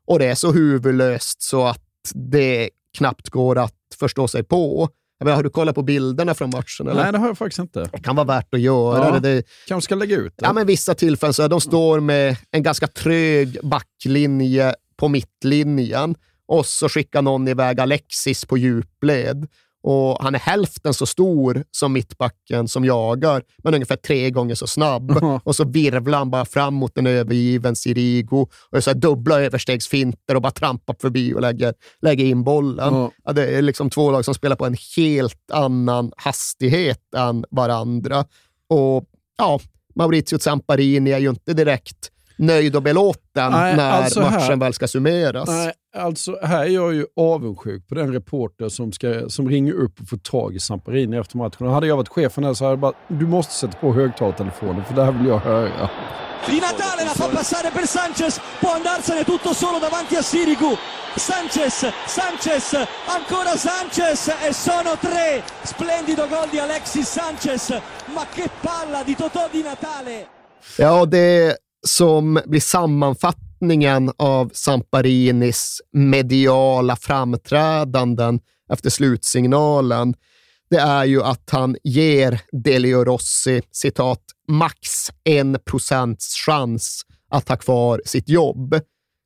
E: Och det är så huvudlöst så att det knappt går att förstå sig på. Menar, har du kollat på bilderna från matchen? Eller?
D: Nej, det har jag faktiskt inte.
E: Det kan vara värt att göra. Ja, det,
D: kanske ska lägga ut det.
E: Ja, men vissa tillfällen så de står med en ganska trög backlinje på mittlinjen och så skickar någon iväg Alexis på djupled. Och han är hälften så stor som mittbacken som jagar, men ungefär tre gånger så snabb. Och så virvlar han bara fram mot en övergiven Sirigo och så här dubbla överstegsfinter och bara trampar förbi och lägger, lägger in bollen.
D: Ja.
E: Ja, det är liksom två lag som spelar på en helt annan hastighet än varandra. Och ja, Maurizio Zamparini är ju inte direkt nöjd och belåten
D: Nej,
E: när
D: alltså här-
E: matchen väl ska summeras.
D: Nej, alltså här är jag ju avundsjuk på den reporter som, ska, som ringer upp och får tag i Samparini efter matchen. Och hade jag varit chefen här så hade jag bara, du måste sätta på högtalartelefonen för det här vill jag höra.
H: Di Natale la fa passare per Sanchez, può andarsene tutto solo davanti a Sirigu. Sanchez, Sanchez, ancora Sanchez e sono tre. Splendido gol di Alexis Sanchez, ma che palla di Totò Di Natale.
E: Ja, det som blir sammanfattningen av Samparinis mediala framträdanden efter slutsignalen, det är ju att han ger Delio Rossi, citat, max en procents chans att ha kvar sitt jobb.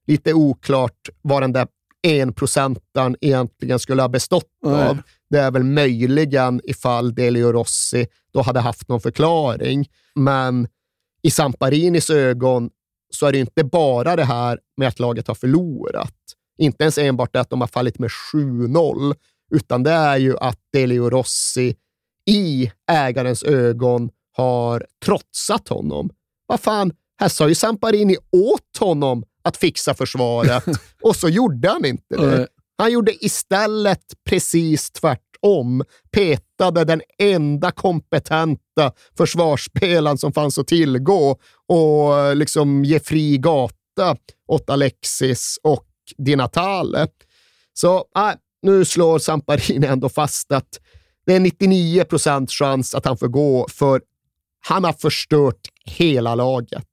E: Lite oklart vad den där en procentaren egentligen skulle ha bestått
D: Nej.
E: av. Det är väl möjligen ifall Delio Rossi då hade haft någon förklaring. Men i Samparinis ögon så är det inte bara det här med att laget har förlorat. Inte ens enbart det att de har fallit med 7-0, utan det är ju att Delio Rossi i ägarens ögon har trotsat honom. Vad fan, här sa ju Samparini åt honom att fixa försvaret och så gjorde han inte det. Han gjorde istället precis tvärtom. Petade den enda kompetenta försvarsspelaren som fanns att tillgå och liksom ge fri gata åt Alexis och Di Natale. Så äh, nu slår Samparini ändå fast att det är 99 procents chans att han får gå, för han har förstört hela laget.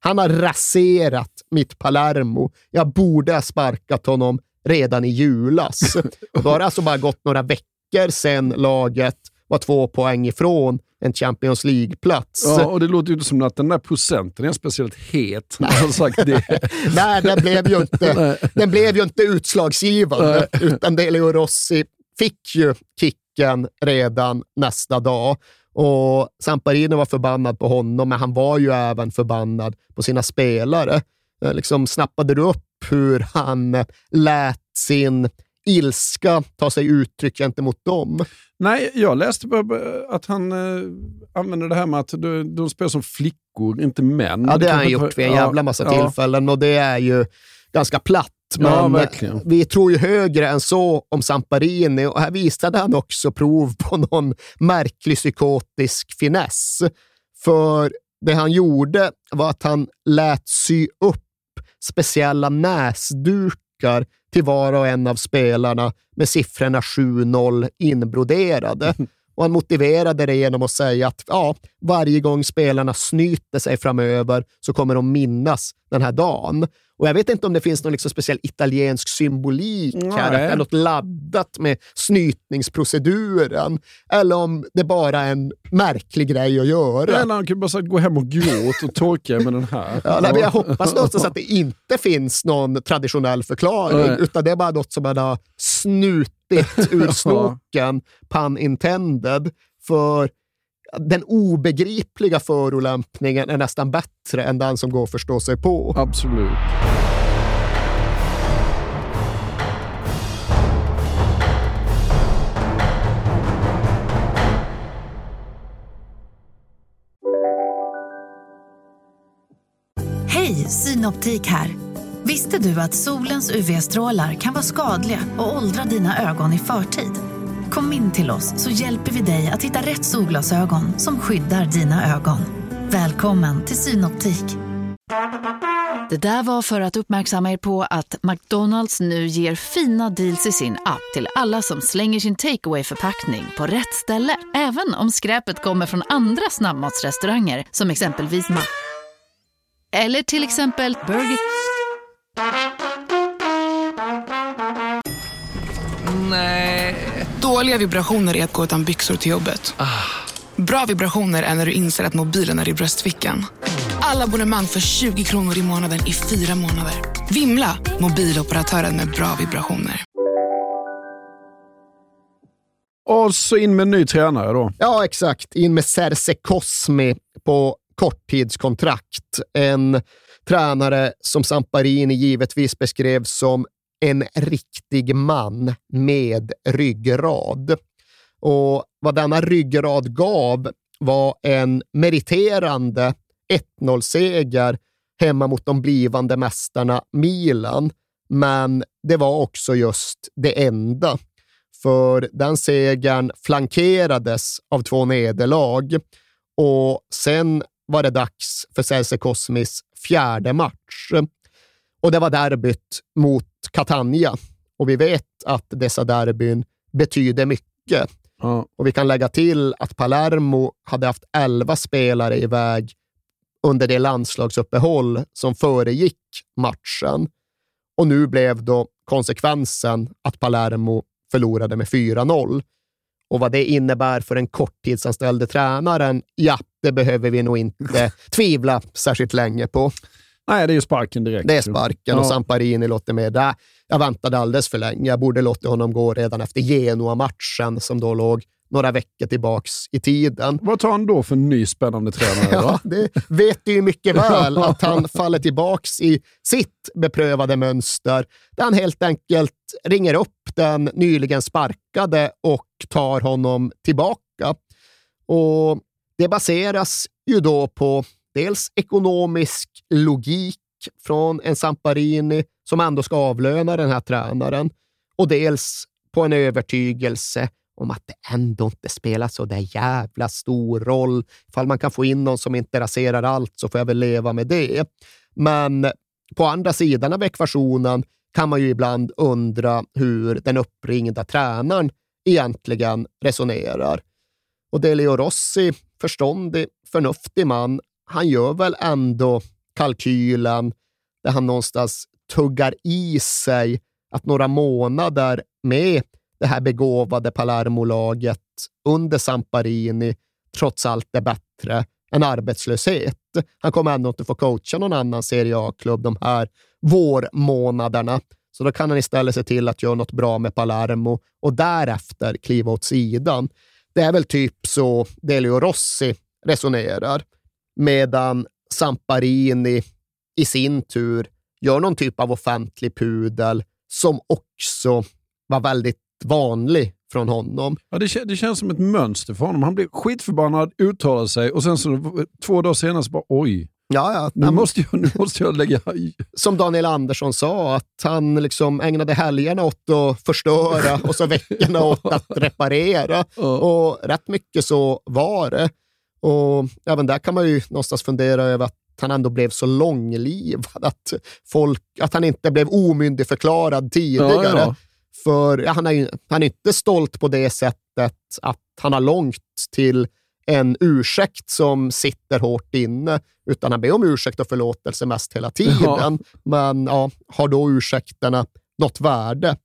E: Han har raserat mitt Palermo. Jag borde ha sparkat honom redan i julas. Och då har det alltså bara gått några veckor sedan laget var två poäng ifrån en Champions League-plats.
D: Ja, och det låter ju inte som att den där procenten är speciellt het han har sagt det.
E: Nej, den blev ju inte, den blev ju inte utslagsgivande, utan Delio Rossi fick ju kicken redan nästa dag. Och Samparini var förbannad på honom, men han var ju även förbannad på sina spelare. Eh, Liksom snappade du upp hur han lät sin ilska ta sig uttryck gentemot dem?
D: Nej, jag läste att han eh, använder det här med att de, de spelar som flickor, inte män.
E: Ja, det har han gjort vid en
D: ja,
E: jävla massa
D: ja.
E: tillfällen och det är ju ganska platt.
D: Ja,
E: Men
D: verkligen.
E: vi tror ju högre än så om Samparini och här visade han också prov på någon märklig psykotisk finess. För det han gjorde var att han lät sy upp speciella näsdukar till var och en av spelarna med siffrorna 7-0 inbroderade. Och han motiverade det genom att säga att ja, varje gång spelarna snyter sig framöver så kommer de minnas den här dagen. Och Jag vet inte om det finns någon liksom speciell italiensk symbolik här, att det är något laddat med snytningsproceduren, eller om det bara är en märklig grej att göra.
D: Eller han kan bara säga, gå hem och gråt och torka med den här.
E: Ja, nej, men jag hoppas någonstans att det inte finns någon traditionell förklaring,
D: Nej.
E: utan det är bara något som man har snutit ur snoken, pun intended, för den obegripliga förolämpningen är nästan bättre än den som går att förstå sig på.
D: Absolut.
I: Hej, Synoptik här. Visste du att solens UV-strålar kan vara skadliga och åldra dina ögon i förtid? Kom in till oss så hjälper vi dig att hitta rätt solglasögon som skyddar dina ögon. Välkommen till Synoptik.
J: Det där var för att uppmärksamma er på att McDonalds nu ger fina deals i sin app till alla som slänger sin takeaway förpackning på rätt ställe. Även om skräpet kommer från andra snabbmatsrestauranger som exempelvis Ma... Eller till exempel Burger...
K: Nej. Dåliga vibrationer är att gå utan byxor till jobbet. Bra vibrationer är när du inser att mobilen är i bröstfickan. Alla abonnemang för 20 kronor i månaden i fyra månader. Vimla! Mobiloperatören med bra vibrationer.
D: Och så in med en ny tränare då.
E: Ja, exakt. In med Serse Cosmi på korttidskontrakt. En tränare som Samparini givetvis beskrev som en riktig man med ryggrad. Och vad denna ryggrad gav var en meriterande 1-0-seger hemma mot de blivande mästarna Milan. Men det var också just det enda. För den segern flankerades av två nederlag och sen var det dags för Celsius Cosmis fjärde match. Och det var derbyt mot Catania. Och vi vet att dessa derbyn betyder mycket.
D: Ja.
E: Och vi kan lägga till att Palermo hade haft elva spelare iväg under det landslagsuppehåll som föregick matchen. Och nu blev då konsekvensen att Palermo förlorade med 4-0. Och vad det innebär för den korttidsanställde tränaren, ja, det behöver vi nog inte tvivla särskilt länge på.
D: Nej, det är ju sparken direkt.
E: Det är sparken och
D: Ja.
E: Samparini låter med. Där. Jag väntade alldeles för länge. Jag borde låta honom gå redan efter Genoa-matchen som då låg några veckor tillbaks i tiden.
D: Vad tar han då för ny spännande tränare?
E: Ja, det vet du ju mycket väl, att han faller tillbaks i sitt beprövade mönster, där han helt enkelt ringer upp den nyligen sparkade och tar honom tillbaka. Och Det baseras ju då på dels ekonomisk logik från en Samparini som ändå ska avlöna den här tränaren och dels på en övertygelse om att det ändå inte spelar så där jävla stor roll. Ifall man kan få in någon som inte raserar allt så får jag väl leva med det. Men på andra sidan av ekvationen kan man ju ibland undra hur den uppringda tränaren egentligen resonerar. Och Delio Rossi, förståndig, förnuftig man, han gör väl ändå kalkylen där han någonstans tuggar i sig att några månader med det här begåvade Palermo-laget under Samparini trots allt är bättre än arbetslöshet. Han kommer ändå inte få coacha någon annan Serie A-klubb de här vårmånaderna. Så då kan han istället se till att göra något bra med Palermo och därefter kliva åt sidan. Det är väl typ så Delio Rossi resonerar, medan Samparini i sin tur gör någon typ av offentlig pudel som också var väldigt vanlig från honom.
D: Ja, det, det känns som ett mönster för honom. Han blir skitförbannad, uttalar sig och sen så två dagar senare så bara oj.
E: Ja, ja.
D: Nu måste jag, nu måste jag lägga...
E: Som Daniel Andersson sa, att han liksom ägnade helgerna åt att förstöra och så veckorna åt att reparera. Och rätt mycket så var det. Och även där kan man ju någonstans fundera över att han ändå blev så långlivad. Att, folk, att han inte blev omyndigförklarad tidigare.
D: Ja, ja.
E: För ja, han är ju han är inte stolt på det sättet att han har långt till en ursäkt som sitter hårt inne, utan han ber om ursäkt och förlåtelse mest hela tiden. Men ja, har då ursäkterna något värde?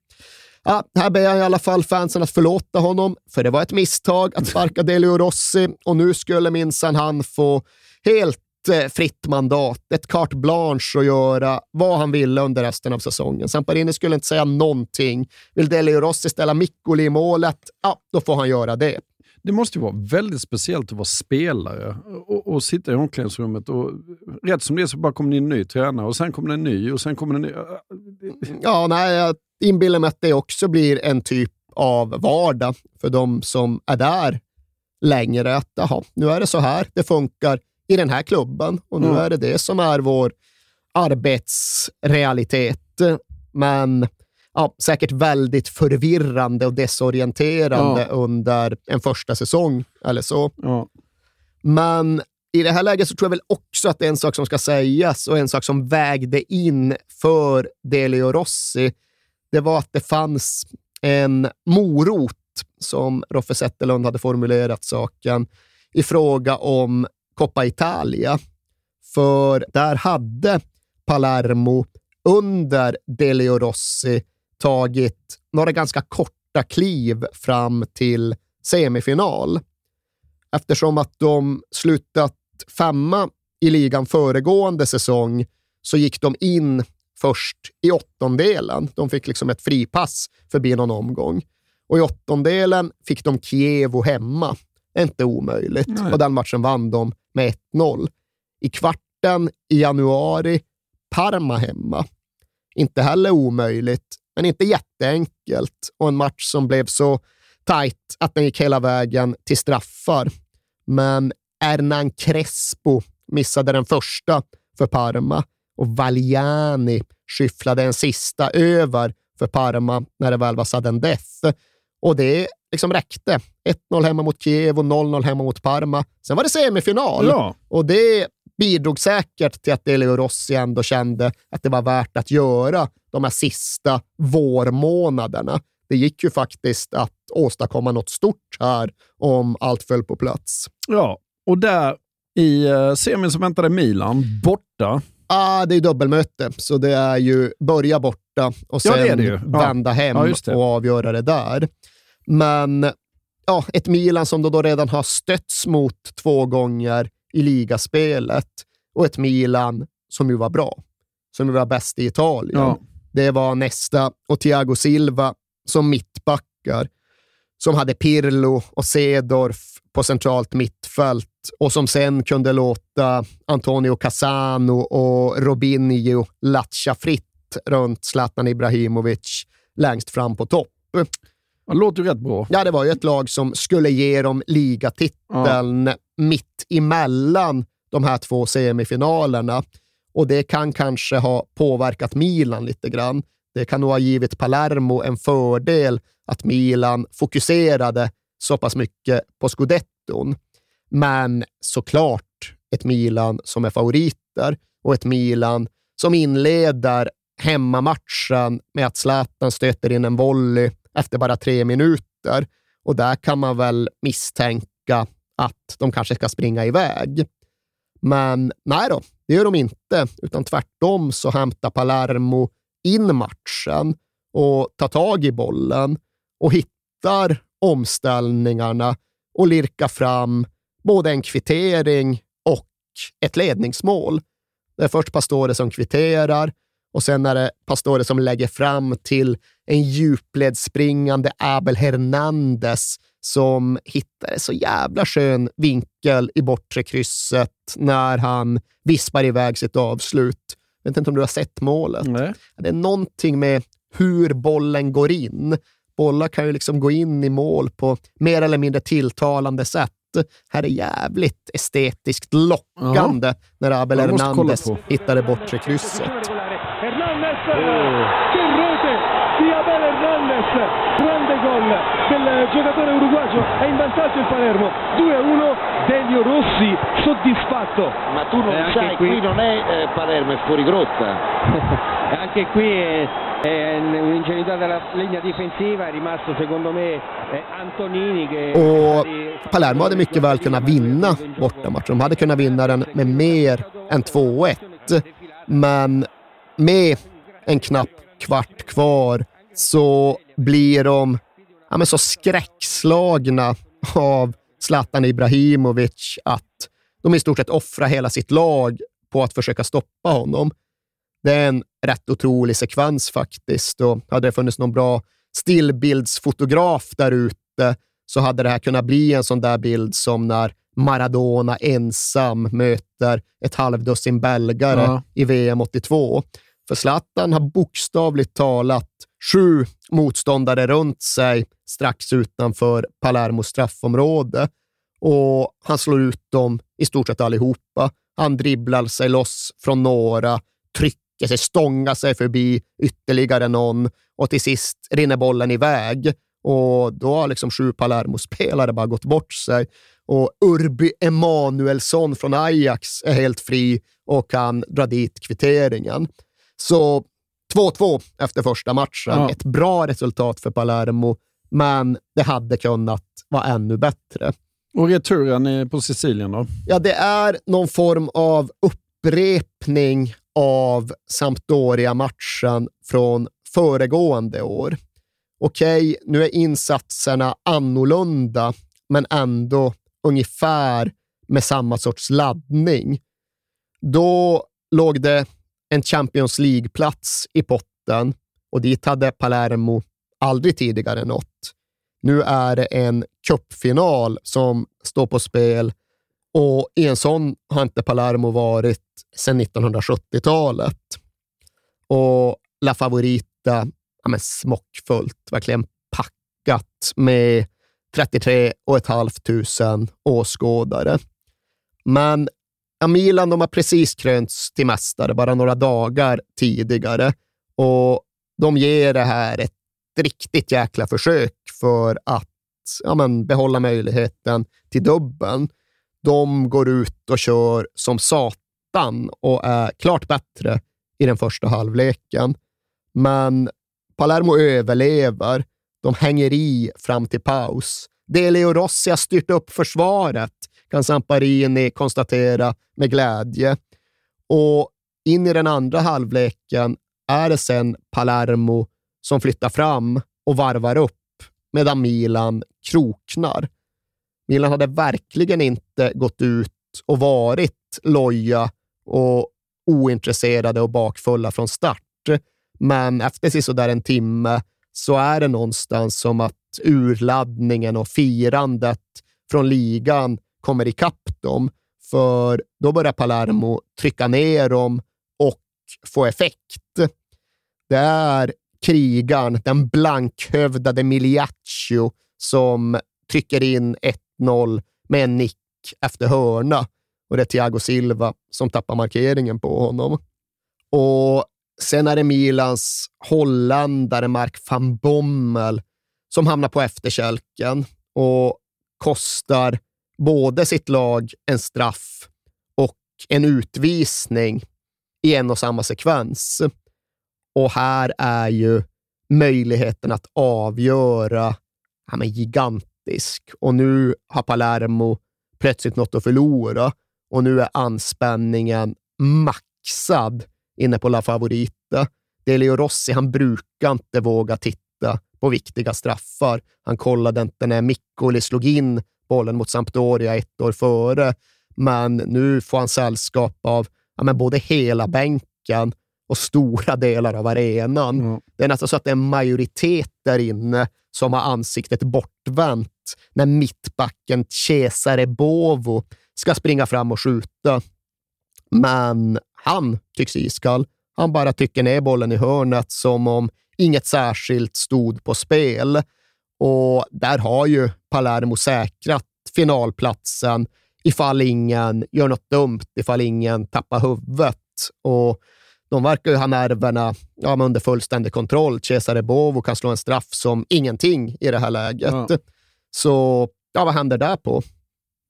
E: Ja, här ber jag i alla fall fansen att förlåta honom, för det var ett misstag att sparka Delio Rossi och nu skulle minsann han få helt eh, fritt mandat, ett carte blanche att göra vad han ville under resten av säsongen. Samparini skulle inte säga någonting. Vill Delio Rossi ställa Miccoli i målet, ja, då får han göra det.
D: Det måste ju vara väldigt speciellt att vara spelare och, och sitta i omklädningsrummet och rätt som det är så bara kommer det en ny tränare och sen kommer det en ny och sen kommer det en ny.
E: Ja, nej, jag inbillar mig att det också blir en typ av vardag för de som är där längre. Att jaha, nu är det så här det funkar i den här klubben och nu
D: Mm.
E: är det det som är vår arbetsrealitet. Men ja, säkert väldigt förvirrande och desorienterande
D: Ja.
E: under en första säsong eller så.
D: Ja.
E: Men i det här läget så tror jag väl också att det är en sak som ska sägas och en sak som vägde in för Delio Rossi. Det var att det fanns en morot, som Roffe Zetterlund hade formulerat saken, i fråga om Coppa Italia. För där hade Palermo under Delio Rossi tagit några ganska korta kliv fram till semifinal. Eftersom att de slutat femma i ligan föregående säsong så gick de in först i åttondelen. De fick liksom ett fripass förbi någon omgång. Och i åttondelen fick de Kievo hemma. Inte omöjligt.
D: Nej.
E: Och den matchen vann de med 1-0. I kvarten i januari, Parma hemma. Inte heller omöjligt, men inte jätteenkelt. Och en match som blev så tajt att den gick hela vägen till straffar. Men Hernan Crespo missade den första för Parma och Vagliani skyfflade en sista över för Parma när det väl var sudden death. Och det liksom räckte. 1-0 hemma mot Kiev och 0-0 hemma mot Parma. Sen var det semifinal
D: Ja.
E: och det bidrog säkert till att Delio Rossi ändå kände att det var värt att göra de här sista vårmånaderna. Det gick ju faktiskt att åstadkomma något stort här om allt föll på plats.
D: Ja, och där i uh, semin så väntade Milan borta.
E: Ah, det är dubbelmöte, så det är ju börja borta och
D: Ja,
E: sen
D: det är det ju. Ja.
E: vända hem
D: Ja, det.
E: och avgöra det där. Men ja, ett Milan som då, då redan har stötts mot två gånger i ligaspelet och ett Milan som ju var bra, som ju var bäst i Italien.
D: Ja.
E: Det var Nesta och Thiago Silva som mittbackar, som hade Pirlo och Sedorf på centralt mittfält och som sen kunde låta Antonio Cassano och Robinho latcha fritt runt Zlatan Ibrahimovic längst fram på topp.
D: Det låter ju rätt bra.
E: Ja, det var ju ett lag som skulle ge dem ligatiteln mitt emellan de här två semifinalerna. Och det kan kanske ha påverkat Milan lite grann. Det kan nog ha givit Palermo en fördel att Milan fokuserade så pass mycket på scudetton. Men såklart ett Milan som är favoriter och ett Milan som inleder hemmamatchen med att Zlatan stöter in en volley efter bara tre minuter. Och där kan man väl misstänka att de kanske ska springa iväg. Men nej då, det gör de inte, utan tvärtom så hämtar Palermo in matchen och tar tag i bollen och hittar omställningarna och lirkar fram både en kvittering och ett ledningsmål. Det är först Pastore som kvitterar och sen är det Pastore som lägger fram till en djupledsspringande Abel Hernandez som hittar en så jävla skön vinkel i bortre krysset när han vispar iväg sitt avslut. Jag vet inte om du har sett målet.
D: Nej.
E: Det är någonting med hur bollen går in. Bollar kan ju liksom gå in i mål på mer eller mindre tilltalande sätt. Här är jävligt estetiskt lockande när Abel Hernandez
D: på.
E: hittar det bortre krysset.
H: Hernandez, che rete di Abel Hernandez, grande gol del giocatore uruguagio, è in vantaggio il Palermo, 2-1, Delio Rossi soddisfatto.
L: Ma tu non
H: Eh,
L: sai,
H: qui-
L: qui non è eh, Palermo, è fuori grotta.
M: Anche qui è, è un'ingenuità della linea difensiva, è rimasto secondo me eh, Antonini che...
E: Och Palermo hade mycket väl kunnat vinna bortamatchen. De hade kunnat vinna den med mer än 2-1. Men med en knapp kvart kvar så blir de ja, men så skräckslagna av Zlatan Ibrahimovic att de i stort sett offrar hela sitt lag på att försöka stoppa honom. Det är en rätt otrolig sekvens faktiskt och hade det funnits någon bra stillbildsfotograf där ute så hade det här kunnat bli en sån där bild som när Maradona ensam möter ett halvdussin belgare
D: Ja.
E: i VM 82. För Zlatan har bokstavligt talat sju motståndare runt sig strax utanför Palermos straffområde och han slår ut dem i stort sett allihopa. Han dribblar sig loss från några, trycker sig, stångar sig förbi ytterligare någon och till sist rinner bollen iväg. Och då har liksom sju Palermo-spelare bara gått bort sig. Och Urbi Emanuelsson från Ajax är helt fri och kan dra dit kvitteringen. Så 2-2 efter första matchen.
D: Ja.
E: Ett bra resultat för Palermo, men det hade kunnat vara ännu bättre.
D: Och returen på Sicilien då?
E: Ja, det är någon form av upprepning av Sampdoria-matchen från föregående år. Okej, nu är insatserna annorlunda, men ändå ungefär med samma sorts laddning. Då låg det en Champions League-plats i potten och dit hade Palermo aldrig tidigare nått. Nu är det en cupfinal som står på spel och i en sån har inte Palermo varit sedan 1970-talet. Och La Favorita, ja, men smockfullt, verkligen packat med 33 500 åskådare. Men ja, Milan de har precis krönts till mästare bara några dagar tidigare och de ger det här ett riktigt jäkla försök för att ja, men, behålla möjligheten till dubbeln. De går ut och kör som satan och är klart bättre i den första halvleken. Men Palermo överlever. De hänger i fram till paus. Delio Rossi har styrt upp försvaret, kan Samparini konstatera med glädje. Och in i den andra halvleken är det sen Palermo som flyttar fram och varvar upp medan Milan kroknar. Milan hade verkligen inte gått ut och varit loja och ointresserade och bakfulla från start. Men efter sådär en timme så är det någonstans som att urladdningen och firandet från ligan kommer ikapp dem. För då börjar Palermo trycka ner dem och få effekt. Det är krigaren, den blankhövdade Miliaccio, som trycker in 1-0 med en nick efter hörna. Och det är Thiago Silva som tappar markeringen på honom. Och sen är det Milans holländare Mark van Bommel som hamnar på efterkälken och kostar både sitt lag en straff och en utvisning i en och samma sekvens. Och här är ju möjligheten att avgöra ja, men gigantisk. Och nu har Palermo plötsligt något att förlora och nu är anspänningen maxad inne på La Favorita. Delio Rossi, han brukar inte våga titta på viktiga straffar. Han kollade inte när Mikkoli slog in bollen mot Sampdoria ett år före, men nu får han sällskap av ja, men både hela bänken och stora delar av arenan. Mm. Det är nästan så att det är en majoritet där inne som har ansiktet bortvänt när mittbacken Cesare Bovo ska springa fram och skjuta. Men han tycks iskall. Han bara tycker ner bollen i hörnet som om inget särskilt stod på spel. Och där har ju Palermo säkrat finalplatsen ifall ingen gör något dumt, ifall ingen tappar huvudet. Och de verkar ju ha nerverna ja, under fullständig kontroll. Cesare Bovo kan slå en straff som ingenting i det här läget. Ja. Så ja, vad händer där på?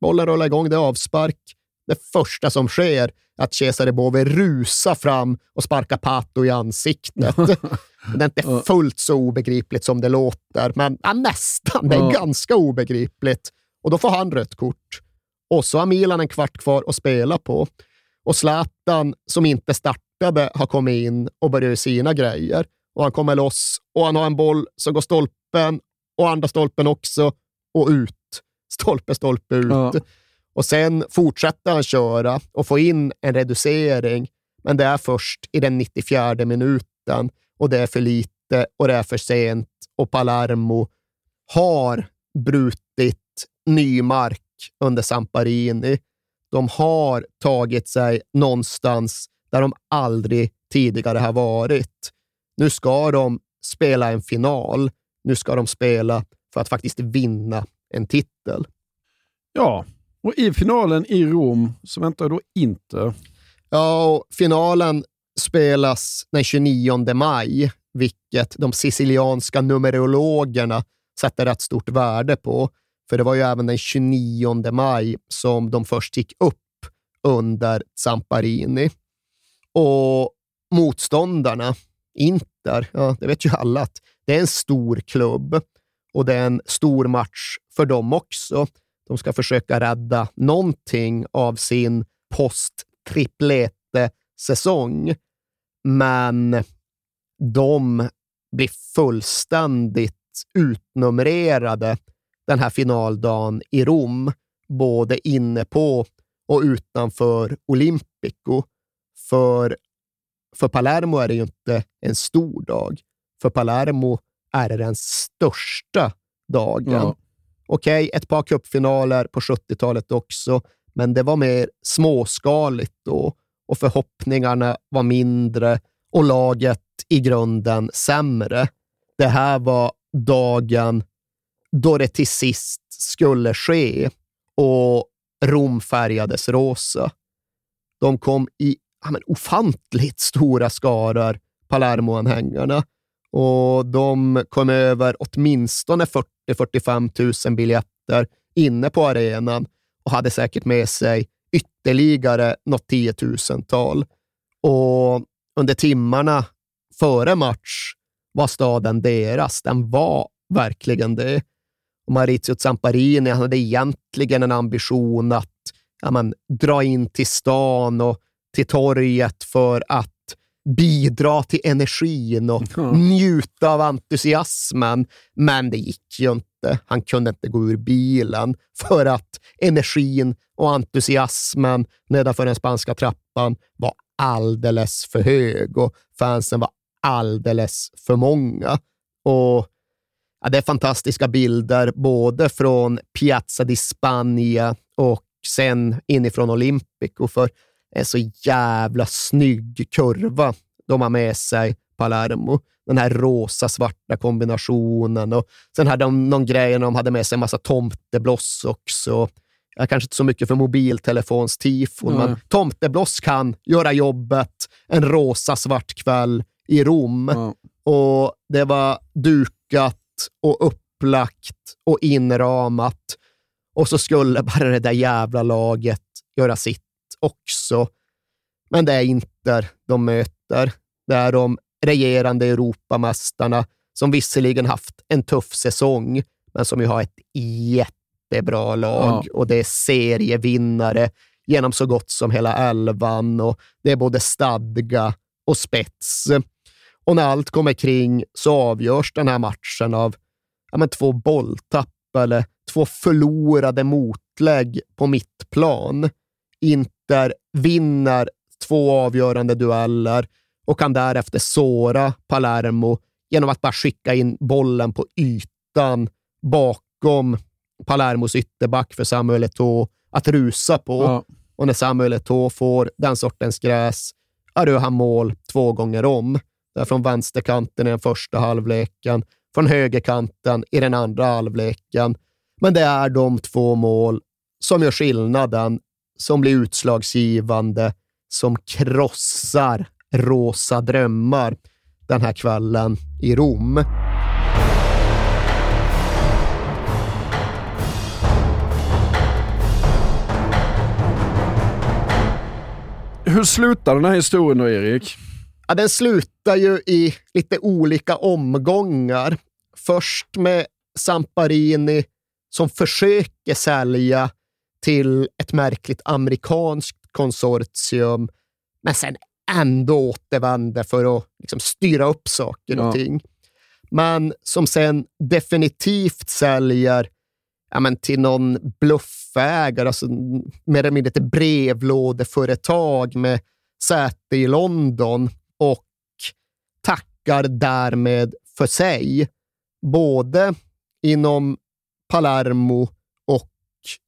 E: Bollen rullar igång, det är avspark. Det första som sker att Cesare Bove rusar fram och sparkar Pato i ansiktet. det är inte fullt så obegripligt som det låter, men ja, nästan. Det är ganska obegripligt. Och då får han rött kort. Och så har Milan en kvart kvar att spela på. Och Zlatan, som inte startade, har kommit in och börjat sina grejer. Och han kommer loss och han har en boll som går stolpen och andra stolpen också och ut. Stolpe, stolpe ut. Ja. Och sen fortsätter han köra och få in en reducering, men det är först i den 94 minuten och det är för lite och det är för sent och Palermo har brutit ny mark under Samparini. De har tagit sig någonstans där de aldrig tidigare har varit. Nu ska de spela en final. Nu ska de spela för att faktiskt vinna en titel.
D: Ja, och i finalen i Rom så väntar då inte...
E: Ja, och finalen spelas den 29 maj, vilket de sicilianska numerologerna sätter rätt stort värde på. För det var ju även den 29 maj som de först gick upp under Zamparini. Och motståndarna, Inter, ja, det vet ju alla att det är en stor klubb och det är en stor match för dem också. De ska försöka rädda någonting av sin post-triplete-säsong, men de blir fullständigt utnumrerade den här finaldagen i Rom, både inne på och utanför Olympico. För, för Palermo är det ju inte en stor dag. För Palermo är det den största dagen.
D: Ja.
E: Okej, ett par cupfinaler på 70-talet också, men det var mer småskaligt då och förhoppningarna var mindre och laget i grunden sämre. Det här var dagen då det till sist skulle ske och Rom färgades rosa. De kom i ja, men, ofantligt stora skaror, Palermo-anhängarna, och de kom över åtminstone 45 000 biljetter inne på arenan och hade säkert med sig ytterligare något tiotusental. Och under timmarna före match var staden deras. Den var verkligen det. Och Maurizio Zamparini hade egentligen en ambition att ja, man, dra in till stan och till torget för att bidra till energin och njuta av entusiasmen. Men det gick ju inte. Han kunde inte gå ur bilen för att energin och entusiasmen nedanför den spanska trappan var alldeles för hög och fansen var alldeles för många. Och ja, Det är fantastiska bilder både från Piazza di Spagna och sen inifrån Olympico, för så jävla snygg kurva de har med sig, Palermo. Den här rosa-svarta kombinationen. Och sen hade de någon grej när de hade med sig en massa tomtebloss också. Ja, kanske inte så mycket för mobiltelefonstifon,
D: Nej.
E: men tomtebloss kan göra jobbet en rosa-svart kväll i Rom. Och Det var dukat och upplagt och inramat. Och så skulle bara det där jävla laget göra sitt också. Men det är Inter de möter. Det är de regerande Europamästarna som visserligen haft en tuff säsong, men som ju har ett jättebra lag och det är serievinnare genom så gott som hela elvan och det är både stadga och spets. Och när allt kommer kring så avgörs den här matchen av ja, men två bolltapp eller två förlorade motlägg på mittplan. Inter vinner två avgörande dueller och kan därefter såra Palermo genom att bara skicka in bollen på ytan bakom Palermos ytterback för Samuel Eto'o att rusa på.
D: Ja.
E: Och när Samuel Eto'o får den sortens gräs, då gör han mål två gånger om. Det är från vänsterkanten i den första halvleken, från högerkanten i den andra halvleken. Men det är de två mål som gör skillnaden, som blir utslagsgivande, som krossar rosa drömmar den här kvällen i Rom.
D: Hur slutar den här historien då, Erik?
E: Ja, den slutar ju i lite olika omgångar. Först med Samparini som försöker sälja till ett märkligt amerikanskt konsortium, men sen ändå återvänder för att liksom styra upp saker och
D: Ja.
E: ting. Men som sen definitivt säljer ja, men till någon bluffägare, alltså mer eller mindre ett brevlådeföretag med säte i London och tackar därmed för sig, både inom Palermo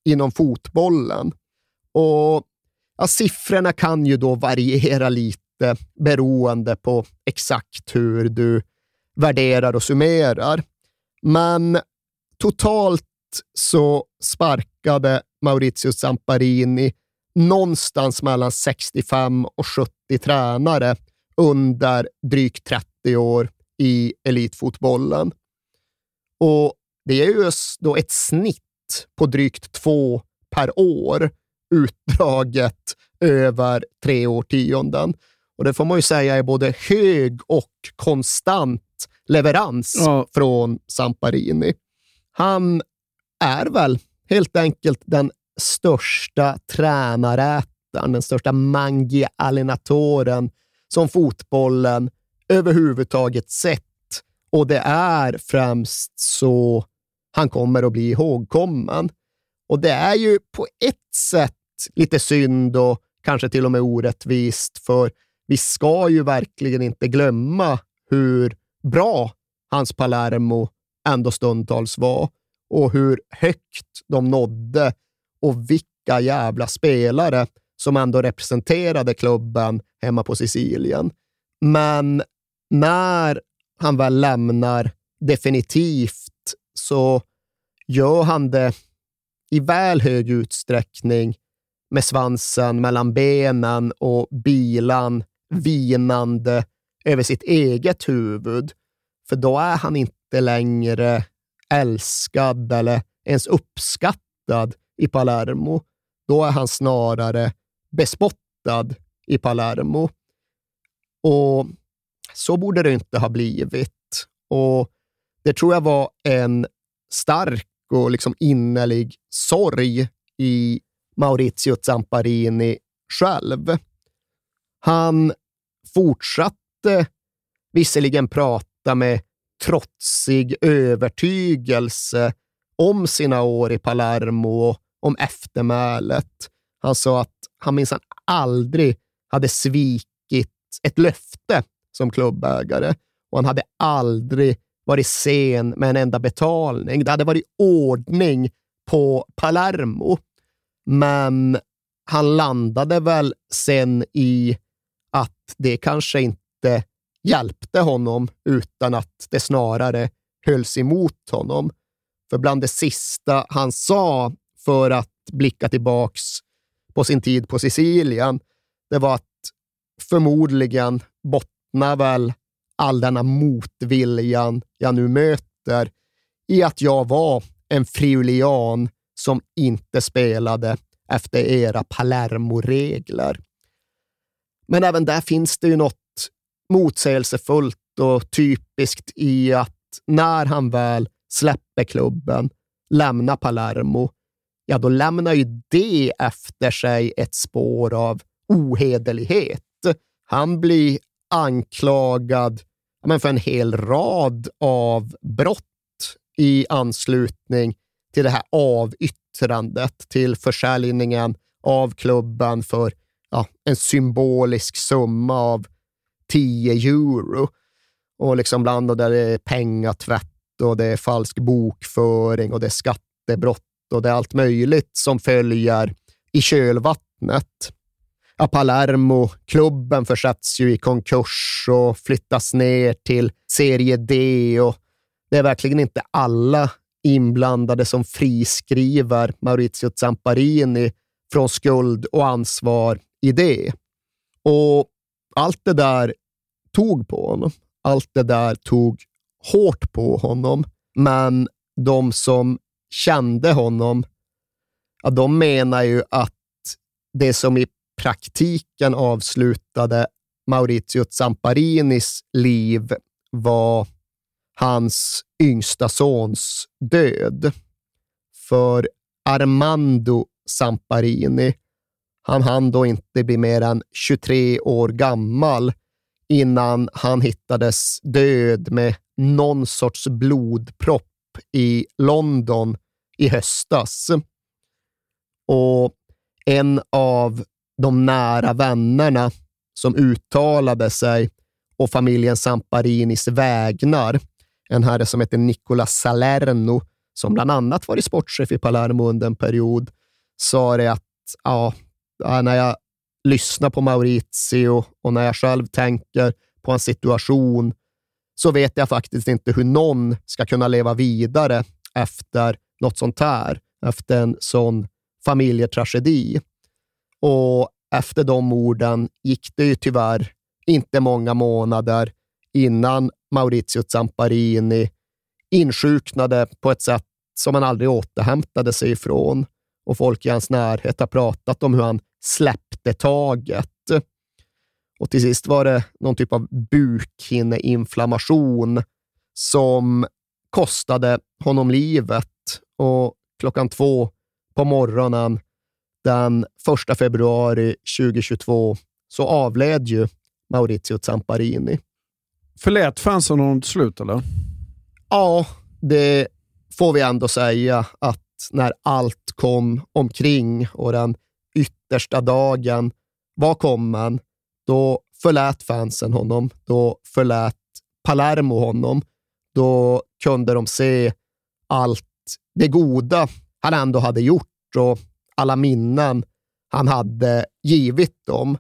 E: inom fotbollen. Och ja, Siffrorna kan ju då variera lite beroende på exakt hur du värderar och summerar. Men totalt så sparkade Maurizio Zamparini någonstans mellan 65 och 70 tränare under drygt 30 år i elitfotbollen. Och det är just då ett snitt på drygt två per år utdraget över tre årtionden. Och det får man ju säga är både hög och konstant leverans
D: Ja.
E: från Samparini. Han är väl helt enkelt den största tränarätaren, den största mangia-allenatoren som fotbollen överhuvudtaget sett. Och det är främst så han kommer att bli ihågkommen. Och det är ju på ett sätt lite synd och kanske till och med orättvist, för vi ska ju verkligen inte glömma hur bra hans Palermo ändå stundtals var och hur högt de nådde och vilka jävla spelare som ändå representerade klubben hemma på Sicilien. Men när han väl lämnar definitivt så gör han det i väl hög utsträckning med svansen mellan benen och bilan vinande över sitt eget huvud. För då är han inte längre älskad eller ens uppskattad i Palermo. Då är han snarare bespottad i Palermo. Och så borde det inte ha blivit. Och det tror jag var en stark och liksom innerlig sorg i Maurizio Zamparini själv. Han fortsatte visserligen prata med trotsig övertygelse om sina år i Palermo och om eftermälet. Han sa att han minsann aldrig hade svikit ett löfte som klubbägare och han hade aldrig varit sen med en enda betalning. Det hade varit ordning på Palermo. Men han landade väl sen i att det kanske inte hjälpte honom, utan att det snarare hölls emot honom. För bland det sista han sa för att blicka tillbaks på sin tid på Sicilien, det var att förmodligen bottnar väl all denna motviljan jag nu möter i att jag var en friulian som inte spelade efter era Palermo-regler. Men även där finns det ju något motsägelsefullt och typiskt i att när han väl släpper klubben, lämnar Palermo, ja, då lämnar ju det efter sig ett spår av ohederlighet. Han blir anklagad men för en hel rad av brott i anslutning till det här avyttrandet, till försäljningen av klubben för ja, en symbolisk summa av 10 euro. Och liksom bland där det är pengatvätt och det är falsk bokföring och det är skattebrott och det är allt möjligt som följer i kölvattnet. Ja, Palermo, klubben försätts ju i konkurs och flyttas ner till serie D och det är verkligen inte alla inblandade som friskriver Maurizio Zamparini från skuld och ansvar i det. Och allt det där tog på honom. Allt det där tog hårt på honom, men de som kände honom, ja, de menar ju att det som i praktiken avslutade Maurizio Zamparinis liv var hans yngsta sons död. För Armando Zamparini, han hann då inte bli mer än 23 år gammal innan han hittades död med någon sorts blodpropp i London i höstas. Och en av de nära vännerna som uttalade sig och familjen Samparinis vägnar. En herre som heter Nicola Salerno, som bland annat varit sportchef i Palermo under en period, sa det att ja, när jag lyssnar på Maurizio och när jag själv tänker på hans situation så vet jag faktiskt inte hur någon ska kunna leva vidare efter något sånt här, efter en sån familjetragedi. Och efter de orden gick det ju tyvärr inte många månader innan Maurizio Zamparini insjuknade på ett sätt som han aldrig återhämtade sig ifrån. Och folk i hans närhet har pratat om hur han släppte taget. Och till sist var det någon typ av bukhinneinflammation som kostade honom livet. Och klockan två på morgonen den 1 februari 2022 så avled ju Maurizio Zamparini.
D: Förlät fansen honom till slut, eller?
E: Ja, det får vi ändå säga att när allt kom omkring och den yttersta dagen var kommen, då förlät fansen honom. Då förlät Palermo honom. då kunde de se allt det goda han ändå hade gjort och alla minnen han hade givit dem.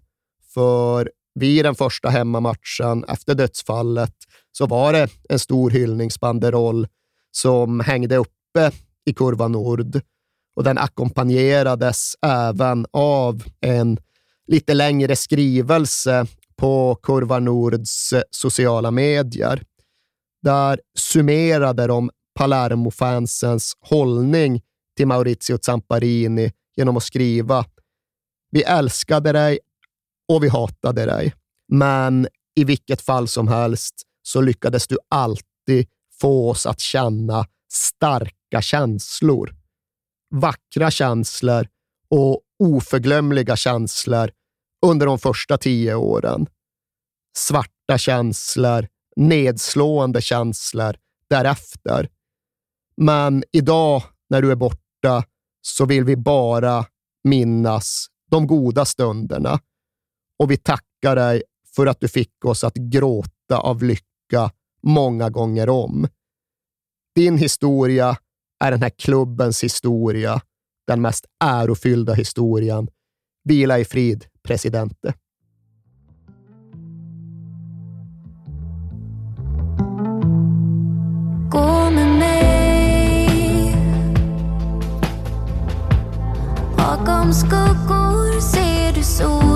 E: För vid den första hemmamatchen efter dödsfallet så var det en stor hyllningsbanderoll som hängde uppe i kurva Nord och den ackompanjerades även av en lite längre skrivelse på Kurva Nords sociala medier. Där summerade de Palermo-fansens hållning till Maurizio Zamparini genom att skriva “Vi älskade dig och vi hatade dig, men i vilket fall som helst så lyckades du alltid få oss att känna starka känslor. Vackra känslor och oförglömliga känslor under de första tio åren. Svarta känslor, nedslående känslor därefter. Men idag när du är borta så vill vi bara minnas de goda stunderna och vi tackar dig för att du fick oss att gråta av lycka många gånger om. Din historia är den här klubbens historia, den mest ärofyllda historien. Vila i frid, presidente.
N: Bakom skuggor ser du
O: sol.